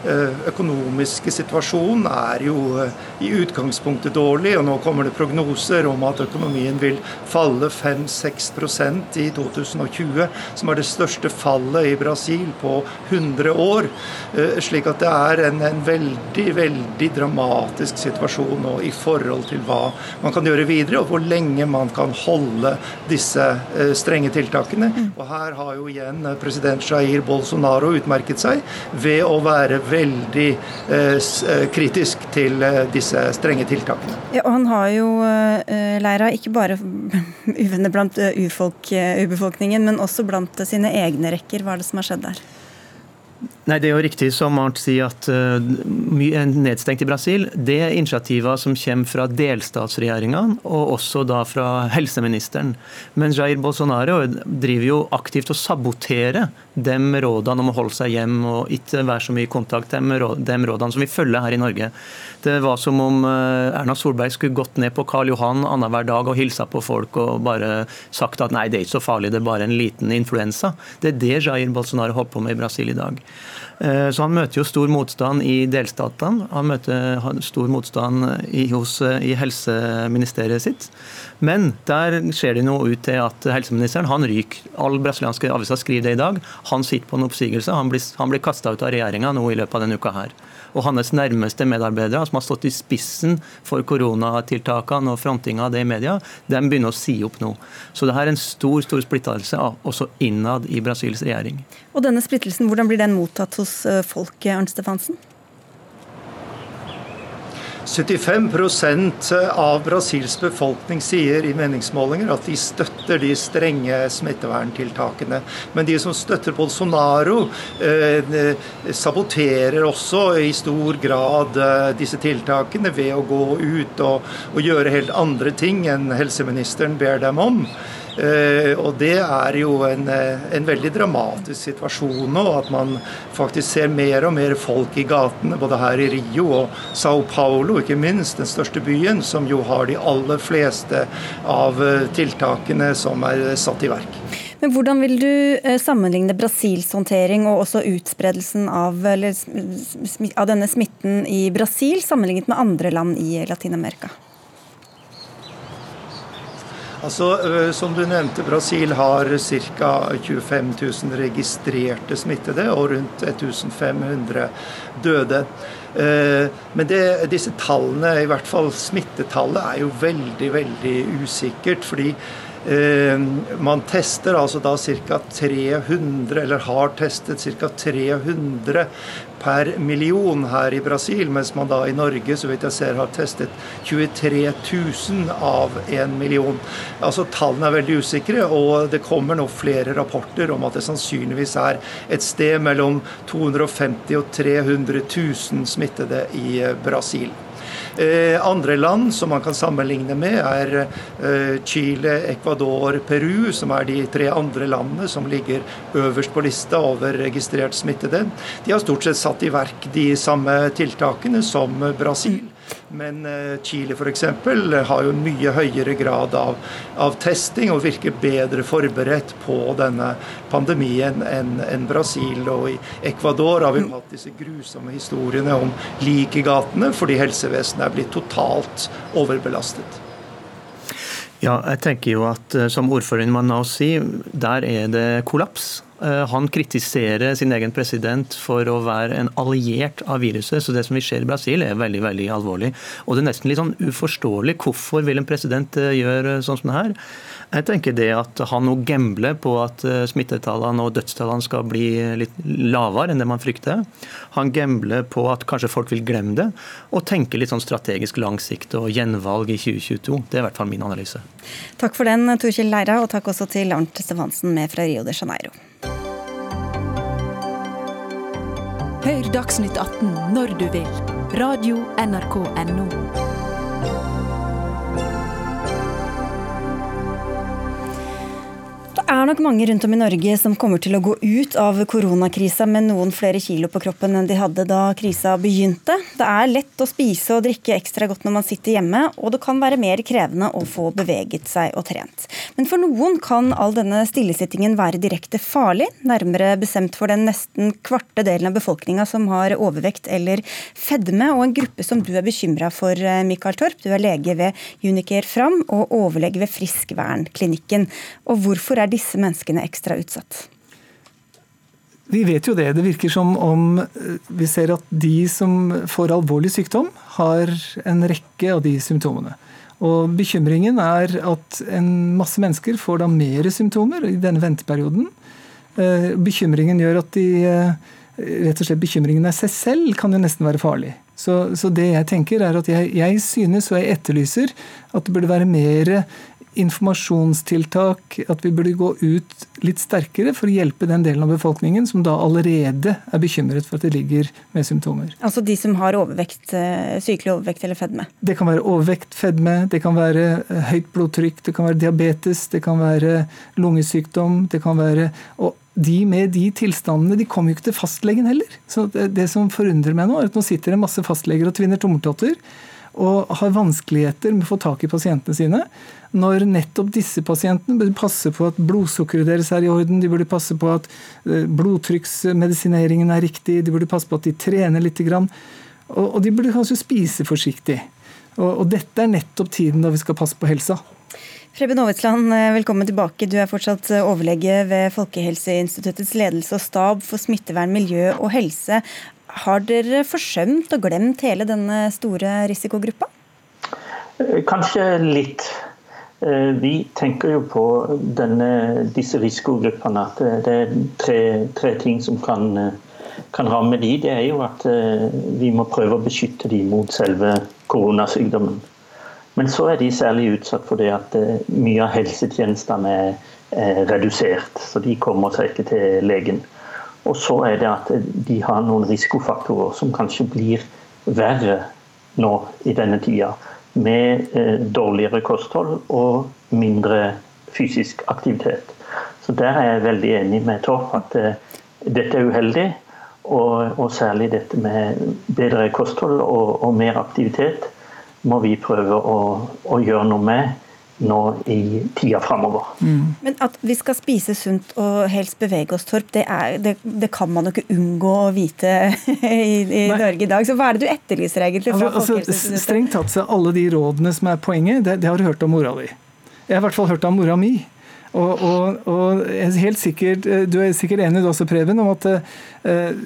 Eh, økonomiske situasjonen er jo eh, i utgangspunktet dårlig, og nå kommer det prognoser om at økonomien vil falle 5-6% i 2020, som er det største fallet i Brasil på 100 år. Eh, slik at det er en, en veldig, veldig dramatisk situasjon nå i forhold til hva man kan gjøre videre, og hvor lenge man kan holde disse strenge tiltakene. Mm. Og her har jo igjen president Jair Bolsonaro utmerket seg ved å være veldig eh, eh, kritisk til eh, disse strenge tiltakene. Ja, og Han har jo Leira, ikke bare uvenner blant ufolk, ubefolkningen, men også blant sine egne rekker. Hva er det som har skjedd der? Nei, Det er jo riktig som Arnt sier at uh, mye er nedstengt i Brasil. Det er initiativer som kommer fra delstatsregjeringene og også da fra helseministeren. Men Jair Bolsonaro driver jo aktivt å sabotere de rådene om å holde seg hjem og ikke være så mye i kontakt, med de rådene som vi følger her i Norge. Det var som om uh, Erna Solberg skulle gått ned på Karl Johan annenhver dag og hilsa på folk og bare sagt at nei, det er ikke så farlig, det er bare en liten influensa. Det er det Jair Bolsonaro holder på med i Brasil i dag. Eh, så Han møter jo stor motstand i delstatene. Han møter stor motstand i, hos, eh, i helseministeriet sitt. Men der ser det noe ut til at helseministeren han ryker. All brasilianske aviser skriver det i dag. Han sitter på en oppsigelse. Han blir, han blir kasta ut av regjeringa nå i løpet av denne uka her og hans nærmeste medarbeidere, som har stått i spissen for koronatiltakene og frontinga av det i media, de begynner å si opp nå. Så det er en stor stor splittelse også innad i Brasils regjering. Og denne splittelsen, Hvordan blir den mottatt hos folket, folk, Arnt Stefansen? 75% av Brasils befolkning sier i meningsmålinger at de støtter de strenge smitteverntiltakene. Men de som støtter Bolsonaro, eh, saboterer også i stor grad eh, disse tiltakene ved å gå ut og, og gjøre helt andre ting enn helseministeren ber dem om. Eh, og det er jo en, eh, en, veldig dramatisk situasjon nå, at man faktisk ser mer og mer folk i gatene, både her i Rio og Sao Paulo, ikke minst, den største byen, som jo har de aller fleste av eh, tiltakene som er satt i verk. Men Hvordan vil du sammenligne Brasils håndtering og også utspredelsen av, eller, av denne smitten i Brasil sammenlignet med andre land i Latin-Amerika? Altså, Som du nevnte, Brasil har ca. 25 000 registrerte smittede og rundt 1500 døde. Men det, disse tallene, i hvert fall smittetallet, er jo veldig, veldig usikkert. fordi man tester altså da ca. 300, eller har testet ca. 300 per million her i Brasil, mens man da i Norge så vidt jeg ser, har testet 23 000 av en million. Altså Tallene er veldig usikre, og det kommer nå flere rapporter om at det sannsynligvis er et sted mellom 250 og 300 000 smittede i Brasil. Eh, andre land som man kan sammenligne med, er eh, Chile, Ecuador, Peru, som er de tre andre landene som ligger øverst på lista over registrert smittede. De har stort sett satt i verk de samme tiltakene som Brasil. Men eh, Chile f.eks. har jo mye høyere grad av, av, testing og virker bedre forberedt på denne pandemien enn en Brasil. Og i Ecuador har vi hatt disse grusomme historiene om lik i gatene fordi helsevesenet er blitt totalt overbelastet. Ja, jeg tenker jo at eh, Som ordføreren Manaus sier, der er det kollaps. Eh, han kritiserer sin egen president for å være en alliert av viruset. Så det som vi ser i Brasil er veldig veldig alvorlig. Og det er nesten litt sånn uforståelig. Hvorfor vil en president eh, gjøre sånn som det her? Jeg tenker det at han nå gambler på at eh, smittetallene og dødstallene skal bli litt lavere enn det man frykter. Han gambler på at kanskje folk vil glemme det, og tenker litt sånn strategisk langsikt og gjenvalg i 2022. Det er i hvert fall min analyse. Takk for den, Torkjell Leira, og takk også til Arnt Stefansen med fra Rio de Janeiro. Hør Dagsnytt 18 når du vil. Radio NRK Radio.nrk.no. er nok mange rundt om i Norge som kommer til å gå ut av koronakrisa med noen flere kilo på kroppen enn de hadde da krisa begynte. Det er lett å spise og drikke ekstra godt når man sitter hjemme, og det kan være mer krevende å få beveget seg og trent. Men for noen kan all denne stillesittingen være direkte farlig, nærmere bestemt for den nesten kvarte delen av befolkninga som har overvekt eller fedme, og en gruppe som du er bekymra for, Michael Mikael Torp. Du er lege ved Unicare Fram og overlege ved Friskvernklinikken. Og hvorfor er disse disse menneskene ekstra utsatt? Vi vet jo det. Det virker som om eh, vi ser at de som får alvorlig sykdom, har en rekke av de symptomene. Og Bekymringen er at en masse mennesker får da mer symptomer i denne venteperioden. Eh, bekymringen gjør at de eh, rett og slett Bekymringen av seg selv kan jo nesten være farlig. Så, så det jeg tenker er at jeg, jeg, synes og jeg etterlyser at det burde være mer informasjonstiltak, at vi burde gå ut litt sterkere for å hjelpe den delen av befolkningen som da allerede er bekymret for at de ligger med symptomer. Altså de som har overvekt, eh, sykelig overvekt eller fedme? Det kan være overvekt, fedme, det kan være eh, høyt blodtrykk, det kan være diabetes, det kan være lungesykdom, det kan være og de med de tilstandene de kommer jo ikke til fastlegen heller. Så det, det som forundrer meg nå, er at nå sitter det masse fastleger og tvinner tommeltotter og har vanskeligheter med å få tak i pasientene sine. Når nettopp disse pasientene burde passe på at blodsukkeret deres er i orden, de burde passe på at eh, blodtrykksmedisineringen er riktig, de burde passe på at de trener litt. Og de burde kanskje spise forsiktig. Og dette er nettopp tiden da vi skal passe på helsa. Preben Aavitsland, eh, velkommen tilbake. Du er fortsatt eh, overlege ved Folkehelseinstituttets ledelse og stab for smittevern, miljø og helse. Har dere forsømt og glemt hele denne store risikogruppa? Eh, kanskje litt. Vi tenker jo på denne, disse risikogruppene at det er tre, tre ting som kan, kan, ramme de. Det er jo at vi må prøve å beskytte de mot selve koronasykdommen. Men så er de særlig utsatt for det at eh, mye av helsetjenestene er redusert. Så de kommer seg ikke til legen. Og så er det at de har noen risikofaktorer som kanskje blir verre nå i denne tida. Med eh, dårligere kosthold og mindre fysisk aktivitet. Så der er jeg veldig enig med Torp at eh, dette er uheldig. Og, og, særlig dette med bedre kosthold og, og mer aktivitet må vi prøve å, å gjøre noe med nå i tida framover. Mm. Men at vi skal spise sunt og helst bevege oss, Torp, det, er, det, det kan man jo ikke unngå å vite i, i Norge i dag. Så hva er det du etterlyser egentlig? fra altså, altså, Strengt tatt så alle de rådene som er poenget, det, det har du hørt av mora di. Jeg har i hvert fall hørt av mora mi. Og, og, og helt sikkert, eh, Du er sikkert enig også, Preben, om at eh,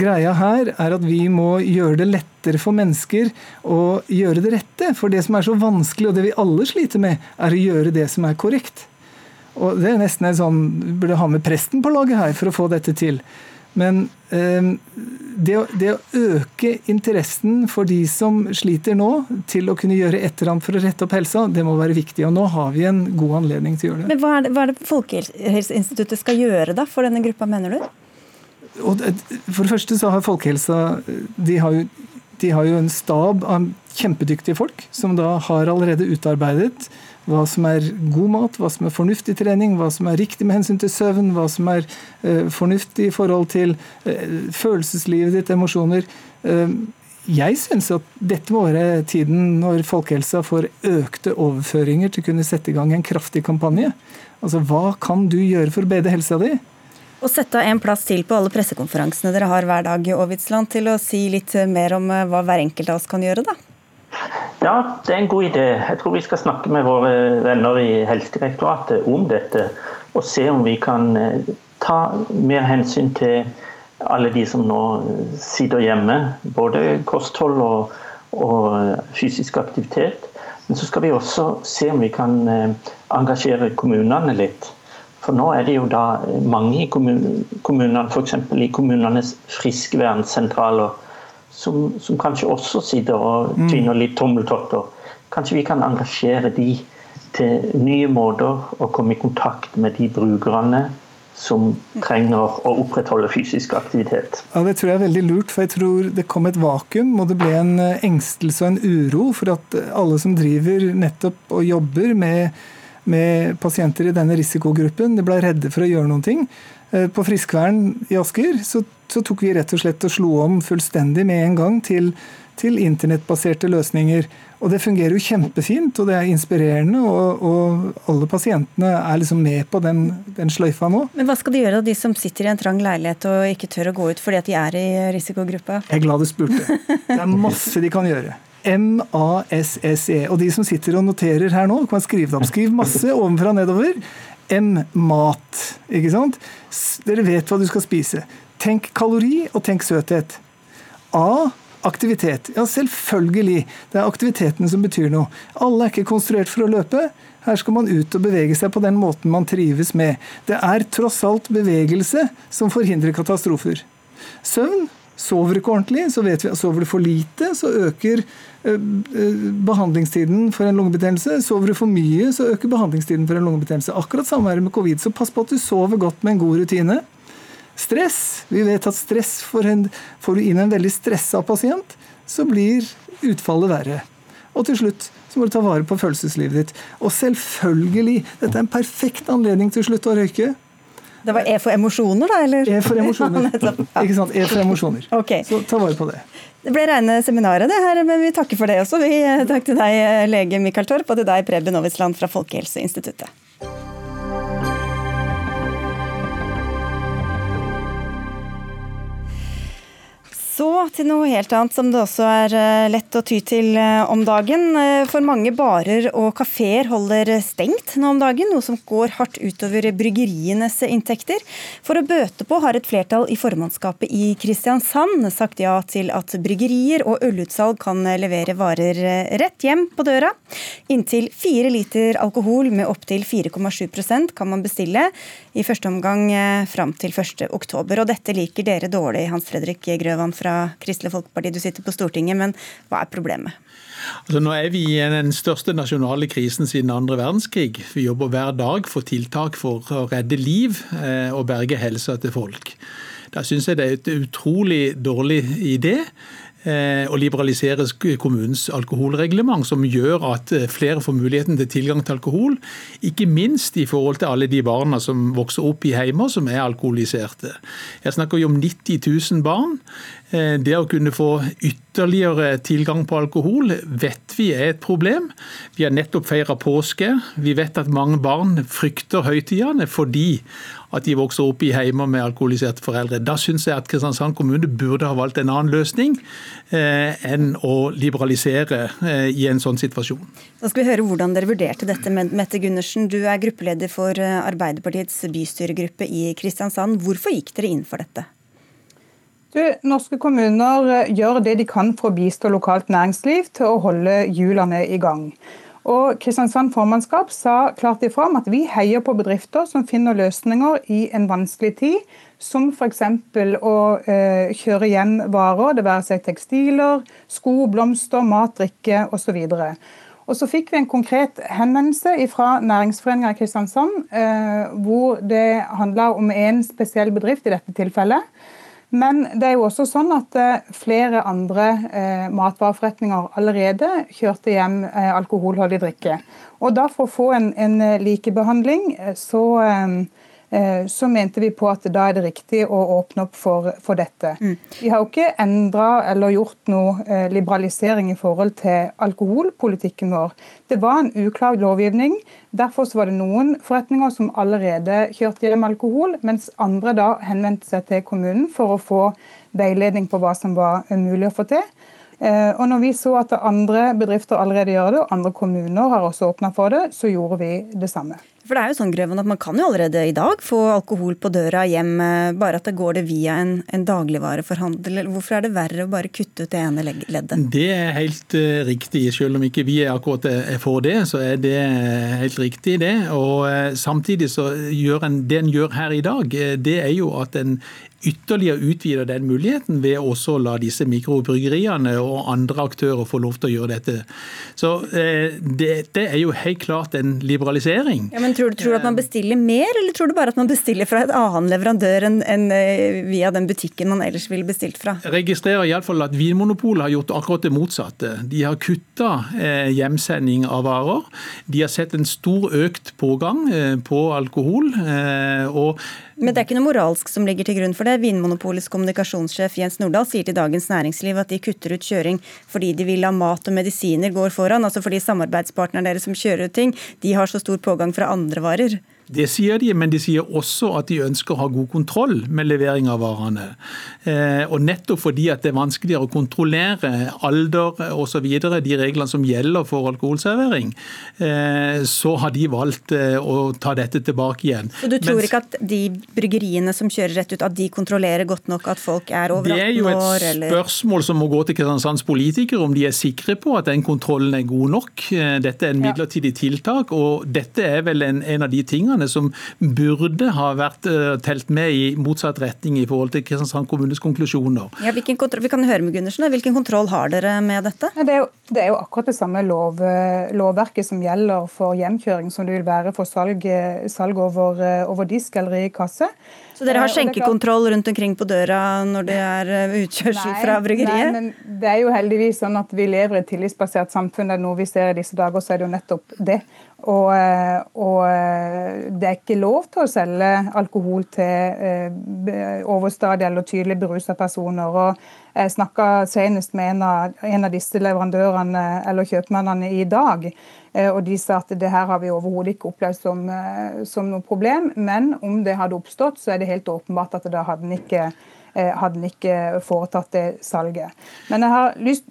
greia her er at vi må gjøre det lettere for mennesker å gjøre det rette. For det som er så vanskelig, og det vi alle sliter med, er å gjøre det som er korrekt. Og Det er nesten en sånn, burde ha med presten på laget her for å få dette til. Men eh, det å, det å, øke interessen for de som sliter nå, til å kunne gjøre et eller annet for å rette opp helsa, det må være viktig. Og nå har vi en god anledning til å gjøre det. Men Hva er det, hva er det Folkehelseinstituttet skal gjøre da for denne gruppa, mener du? Og for det første så har Folkehelsa de har, jo, de har jo en stab av kjempedyktige folk som da har allerede utarbeidet hva som er god mat, hva som er fornuftig trening, hva som er riktig med hensyn til søvn, hva som er uh, fornuftig i forhold til uh, følelseslivet ditt, emosjoner. Uh, jeg syns at dette må være tiden når folkehelsa får økte overføringer til å kunne sette i gang en kraftig kampanje. Altså, Hva kan du gjøre for å bedre helsa di? Og sette av en plass til på alle pressekonferansene dere har hver dag i Åvidsland til å si litt mer om hva hver enkelt av oss kan gjøre, da. Ja, det er en god idé. Jeg tror vi skal snakke med våre venner i Helsedirektoratet om dette. Og se om vi kan eh, ta mer hensyn til alle de som nå sitter hjemme. Både kosthold og, og fysisk aktivitet. Men så skal vi også se om vi kan eh, engasjere kommunene litt. For nå er det jo da mange i kommunene, f.eks. i kommunenes friskvernsentraler som, som kanskje også sitter og mm. tvinner litt tommeltotter. Kanskje vi kan engasjere de til nye måter å komme i kontakt med de brukerne som trenger å opprettholde fysisk aktivitet. Ja, Det tror jeg er veldig lurt, for jeg tror det kom et vakuum og det ble en eh, engstelse og en uro for at alle som driver nettopp og jobber med, med pasienter i denne risikogruppen, de ble redde for å gjøre noen ting. Eh, på Friskvern i Asker så så tok vi rett og slett og slo om fullstendig med en gang til, til internettbaserte løsninger. Og det fungerer jo kjempefint, og det er inspirerende, og, og alle pasientene er liksom med på den, den, sløyfa nå. Men hva skal de gjøre, de som sitter i en trang leilighet og ikke tør å gå ut fordi at de er i risikogruppa? Jeg er glad du spurte. Det er masse de kan gjøre. M-A-S-S-E. Og de som sitter og noterer her nå, kan skrive det opp. Skriv masse ovenfra og nedover. M-mat. Ikke sant? Dere vet hva du skal spise. Tenk kalori, og tenk søthet. A. Aktivitet. Ja, selvfølgelig. Det er aktiviteten som betyr noe. Alle er ikke konstruert for å løpe. Her skal man ut og bevege seg på den måten man trives med. Det er tross alt bevegelse som forhindrer katastrofer. Søvn Sover du ikke ordentlig, så vet vi at sover du for lite, så øker eh, eh, behandlingstiden for en lungebetennelse. Sover du for mye, så øker behandlingstiden for en lungebetennelse. Akkurat samme er det med covid. Så pass på at du sover godt med en god rutine. Stress. Vi vet at stress får, en, får du inn en veldig stressa pasient, så blir utfallet verre. Og til slutt så må du ta vare på følelseslivet ditt. Og selvfølgelig, dette er en perfekt anledning til slutt å røyke. Det var E for emosjoner, da? eller? E for emosjoner. Ikke sant? E for emosjoner. Okay. Så ta vare på det. Det ble reine seminaret, det her, men vi takker for det også. Vi Takk til deg, lege Mikael Torp, og til deg, Preben Aavitsland fra Folkehelseinstituttet. Så til noe helt annet som det også er eh, lett å ty til eh, om dagen. Eh, for mange barer og kafeer holder stengt nå om dagen, noe som går hardt utover bryggerienes inntekter. For å bøte på har et flertall i formannskapet i Kristiansand sagt ja til at bryggerier og ølutsalg kan levere varer rett hjem på døra. Inntil fire liter alkohol med opptil 4,7% kan man bestille i første omgang fram til 1.10. Og dette liker dere dårlig, Hans Fredrik Grøvan fra fra Kristelig Folkeparti, du sitter på Stortinget, men hva er problemet? Altså, nå er vi i den største nasjonale krisen siden andre verdenskrig. Vi jobber hver dag for tiltak for å redde liv eh, og berge helsa til folk. Da syns jeg det er et utrolig dårlig idé å liberalisere kommunens alkoholreglement, som gjør at eh, flere får muligheten til tilgang til alkohol. Ikke minst i forhold til alle de barna som vokser opp i heimer som er alkoholiserte. Jeg snakker jo om 90 000 barn. Eh, det å kunne få ytterligere tilgang på alkohol vet vi er et problem. Vi har nettopp feira påske. Vi vet at mange barn frykter høytidene fordi at de vokser opp i heimer med alkoholiserte foreldre. Da syns jeg at Kristiansand kommune burde ha valgt en annen løsning eh, enn å liberalisere eh, i en sånn situasjon. Da skal vi høre hvordan dere vurderte dette. Mette Gundersen, du er gruppeleder for eh, Arbeiderpartiets bystyregruppe i Kristiansand. Hvorfor gikk dere inn for dette? Du, norske kommuner gjør det de kan for å bistå lokalt næringsliv til å holde hjulene i gang. Og Kristiansand formannskap sa klart ifra om at vi heier på bedrifter som finner løsninger i en vanskelig tid, som f.eks. å eh, kjøre igjen varer, det være seg tekstiler, sko, blomster, mat, drikke osv. Og så fikk vi en konkret henvendelse fra Næringsforeninga i Kristiansand, eh, hvor det handla om en spesiell bedrift i dette tilfellet men det er jo også sånn at eh, flere andre eh, matvareforretninger allerede kjørte hjem eh, alkoholholdig drikke. Og da for å få en, en likebehandling, så eh, Eh, så mente vi på at da er det riktig å åpne opp for, for dette. Mm. Vi har jo ikke endra eller gjort noe eh, liberalisering i forhold til alkoholpolitikken vår. Det var en uklar lovgivning. Derfor var det noen forretninger som allerede kjørte hjem alkohol, mens andre da henvendte seg til kommunen for å få veiledning på hva som var mulig å få til. Eh, og når vi så at andre bedrifter allerede gjør det, og andre kommuner har også åpna for det, så gjorde vi det samme. For det er jo sånn, Grøvan, at Man kan jo allerede i dag få alkohol på døra hjem, eh, bare at det går det via en, en dagligvareforhandler. Hvorfor er det verre å bare kutte ut det ene leddet? Det er helt uh, riktig. Selv om ikke vi er akkurat er for det, så er det helt riktig det. Og Samtidig så gjør en, det en gjør her i dag, det er jo at en ytterligere utvider den muligheten ved også å la disse mikrobryggeriene og andre aktører få lov til å gjøre dette. Så eh, det, er jo helt klart en liberalisering. Ja, men Tror du, tror du at man bestiller mer, eller tror du bare at man bestiller fra et annen leverandør enn, enn eh, via den butikken man ellers ville bestilt fra? Jeg registrerer iallfall at Vinmonopolet har gjort akkurat det motsatte. De har kutta eh, hjemsending av varer. De har sett en stor økt pågang eh, på alkohol. Eh, og men det er ikke noe moralsk som ligger til grunn for det. Vinmonopolets kommunikasjonssjef Jens Nordahl sier til Dagens Næringsliv at de kutter ut kjøring fordi de vil ha mat og medisiner går foran. Altså fordi samarbeidspartnerne deres som kjører ut ting, de har så stor pågang fra andre varer. Det sier de, men de sier også at de ønsker å ha god kontroll med levering av varene. Eh, og Nettopp fordi at det er vanskeligere å kontrollere alder osv., de reglene som gjelder for alkoholservering, eh, så har de valgt eh, å ta dette tilbake igjen. Så Du tror Mens, ikke at de bryggeriene som kjører rett ut, at de kontrollerer godt nok at folk er over 18 år? Det er jo et eller? spørsmål som må gå til Kristiansands politikere, om de er sikre på at den kontrollen er god nok. Dette er en midlertidig tiltak, og dette er vel en, en av de tingene tingene som burde ha vært telt med i motsatt retning i forhold til Kristiansand kommunes konklusjoner. Ja, vi kan høre med Gundersen. Hvilken kontroll har dere med dette? Ja, det, er jo, det, er jo, akkurat det samme lov, lovverket som gjelder for hjemkjøring som det vil være for salg, salg over, over disk eller i kasse. Så dere har skjenkekontroll rundt omkring på døra når det er utkjørsel nei, fra bryggeriet? Nei, men det er jo heldigvis sånn at vi lever i et tillitsbasert samfunn. Det er noe vi ser i disse dager, så er det jo nettopp det. Og, eh, og, eh, det er ikke lov til å selge alkohol til eh, overstadig eller tydelig berusa personer. Og jeg snakka senest med en av, en av, disse leverandørene eller kjøpmennene i dag. Og de sa at det her har vi overhodet ikke opplevd som, som noe problem. Men om det hadde oppstått, så er det helt åpenbart at da hadde en ikke hadde den ikke foretatt det salget. Men jeg har lyst,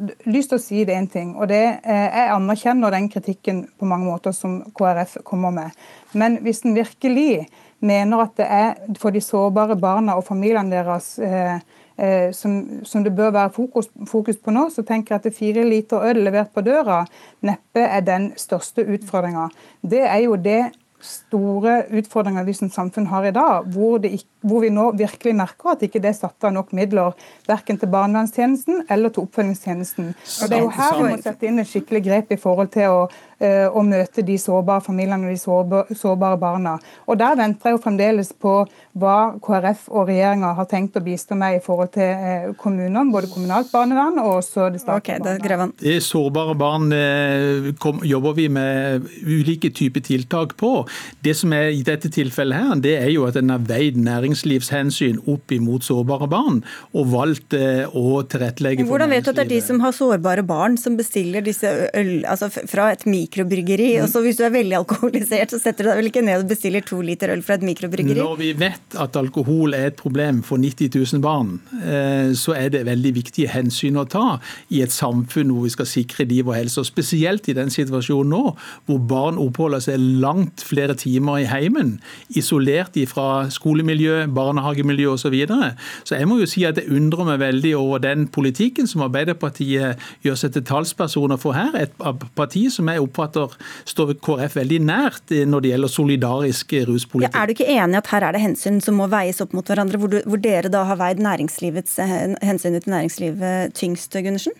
til å si det én ting. og det eh, Jeg anerkjenner den kritikken på mange måter som KrF kommer med. Men hvis en virkelig mener at det er for de sårbare barna og familiene deres eh, eh, som, som, det bør være fokus, fokus, på nå, så tenker jeg at fire liter øl levert på døra neppe er den største utfordringa. Det er jo det store utfordringer vi som samfunn har i dag, hvor, det, hvor, vi nå virkelig merker at ikke det er satt av nok midler verken til barnevernstjenesten eller til oppfølgingstjenesten. Og Det er jo her vi må sette inn et skikkelig grep i forhold til å Eh, å møte de sårbare familiene og de sårbare barna. Og Der venter jeg jo fremdeles på hva KrF og regjeringa har tenkt å bistå med i forhold til eh, kommunene, både kommunalt barnevern og også det statlige okay, barnevernet. Det sårbare barn eh, kom, jobber vi med ulike typer tiltak på. Det som er i dette tilfellet her, det er jo at en har veid næringslivshensyn opp imot sårbare barn, og valgt å tilrettelegge for Hvordan vet du at det er de som har sårbare barn, som bestiller disse øl altså fra et mikrobryggeri. Mm. Og så hvis du er veldig alkoholisert, så setter du deg vel ikke ned og bestiller to liter øl fra et mikrobryggeri? Når vi vet at alkohol er et problem for 90 000 barn, eh, så er det veldig viktige hensyn å ta i et samfunn hvor vi skal sikre liv og helse. Og spesielt i den situasjonen nå, hvor barn oppholder seg langt flere timer i heimen, isolert fra skolemiljø, barnehagemiljø osv. Så, videre. så jeg må jo si at det undrer meg veldig over den politikken som Arbeiderpartiet gjør seg til talspersoner for her. Et parti som jeg oppfatter står KrF veldig nært når det gjelder solidarisk ruspolitikk. Ja, er du ikke enig at her er det hensyn som må veies opp mot hverandre, hvor, du, hvor dere da har veid næringslivets, hensynet til næringslivet tyngst, Gundersen?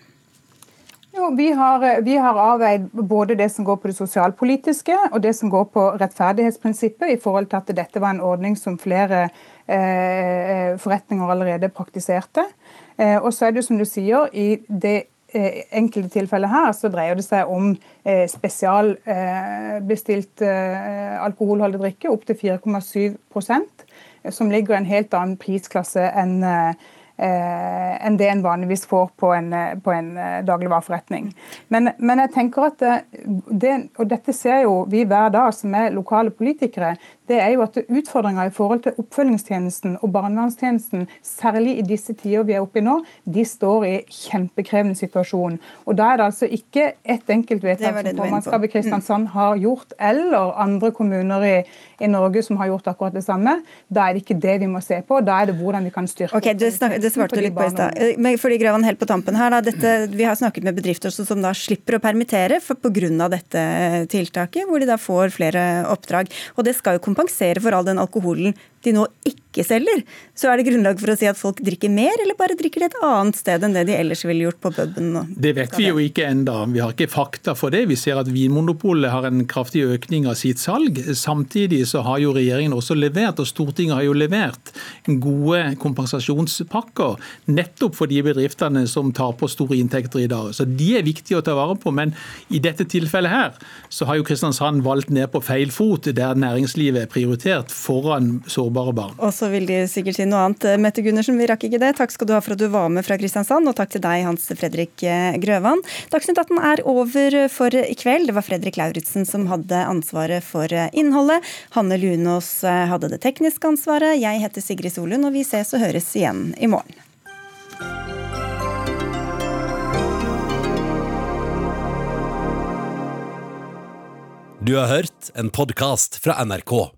Jo, vi har, vi har, avveid både det som går på det sosialpolitiske og det som går på rettferdighetsprinsippet, i forhold til at dette var en ordning som flere eh, forretninger allerede praktiserte. Eh, og så er det som du sier, i det Eh, enkelte tilfellet her så dreier det seg om eh, spesialbestilt eh, alkoholholdig drikke opptil 4,7% som ligger i en helt annen prisklasse enn eh, enn det en vanligvis får på en, eh, på en eh, dagligvareforretning. Men, men, jeg tenker at det, og dette ser jo vi hver dag som er lokale politikere, det er jo at utfordringer i forhold til oppfølgingstjenesten og barnevernstjenesten, særlig i disse tider vi er oppe i nå, de står i kjempekrevende situasjon. Og Da er det altså ikke ett enkeltvedtak som formannskapet i Kristiansand har gjort, eller andre kommuner i, i, Norge som har gjort akkurat det samme. Da er det ikke det vi må se på, da er det hvordan vi kan styrke okay, det, snak, det svarte du litt på i stad. Eh, fordi Gravan, helt på tampen her, da, dette, Vi har snakket med bedrifter som da slipper å permittere pga. dette tiltaket, hvor de da får flere oppdrag. Og det skal jo kompensere for all den alkoholen de nå ikke selger, så er det grunnlag for å si at folk drikker mer, eller bare drikker det et annet sted enn det de ellers ville gjort på puben? Det vet vi jo ikke enda. Vi har ikke fakta for det. Vi ser at Vinmonopolet har en kraftig økning av sitt salg. Samtidig så har jo regjeringen også levert, og Stortinget har jo levert, gode kompensasjonspakker nettopp for de bedriftene som på store inntekter i dag. Så de er viktige å ta vare på. Men i dette tilfellet her så har jo Kristiansand valgt ned på feil fot, der næringslivet er prioritert foran sårbare sårbare barn. Og så vil de sikkert si noe annet. Mette Gundersen, vi rakk ikke det. Takk skal du ha for at du var med fra Kristiansand, og takk til deg, Hans Fredrik eh, Grøvan. Dagsnytt 18 er over for i kveld. Det var Fredrik Lauritzen som hadde ansvaret for eh, innholdet. Hanne Lunås eh, hadde det tekniske ansvaret. Jeg heter Sigrid Solund, og vi ses og høres igjen i morgen. Du har hørt en podkast fra NRK.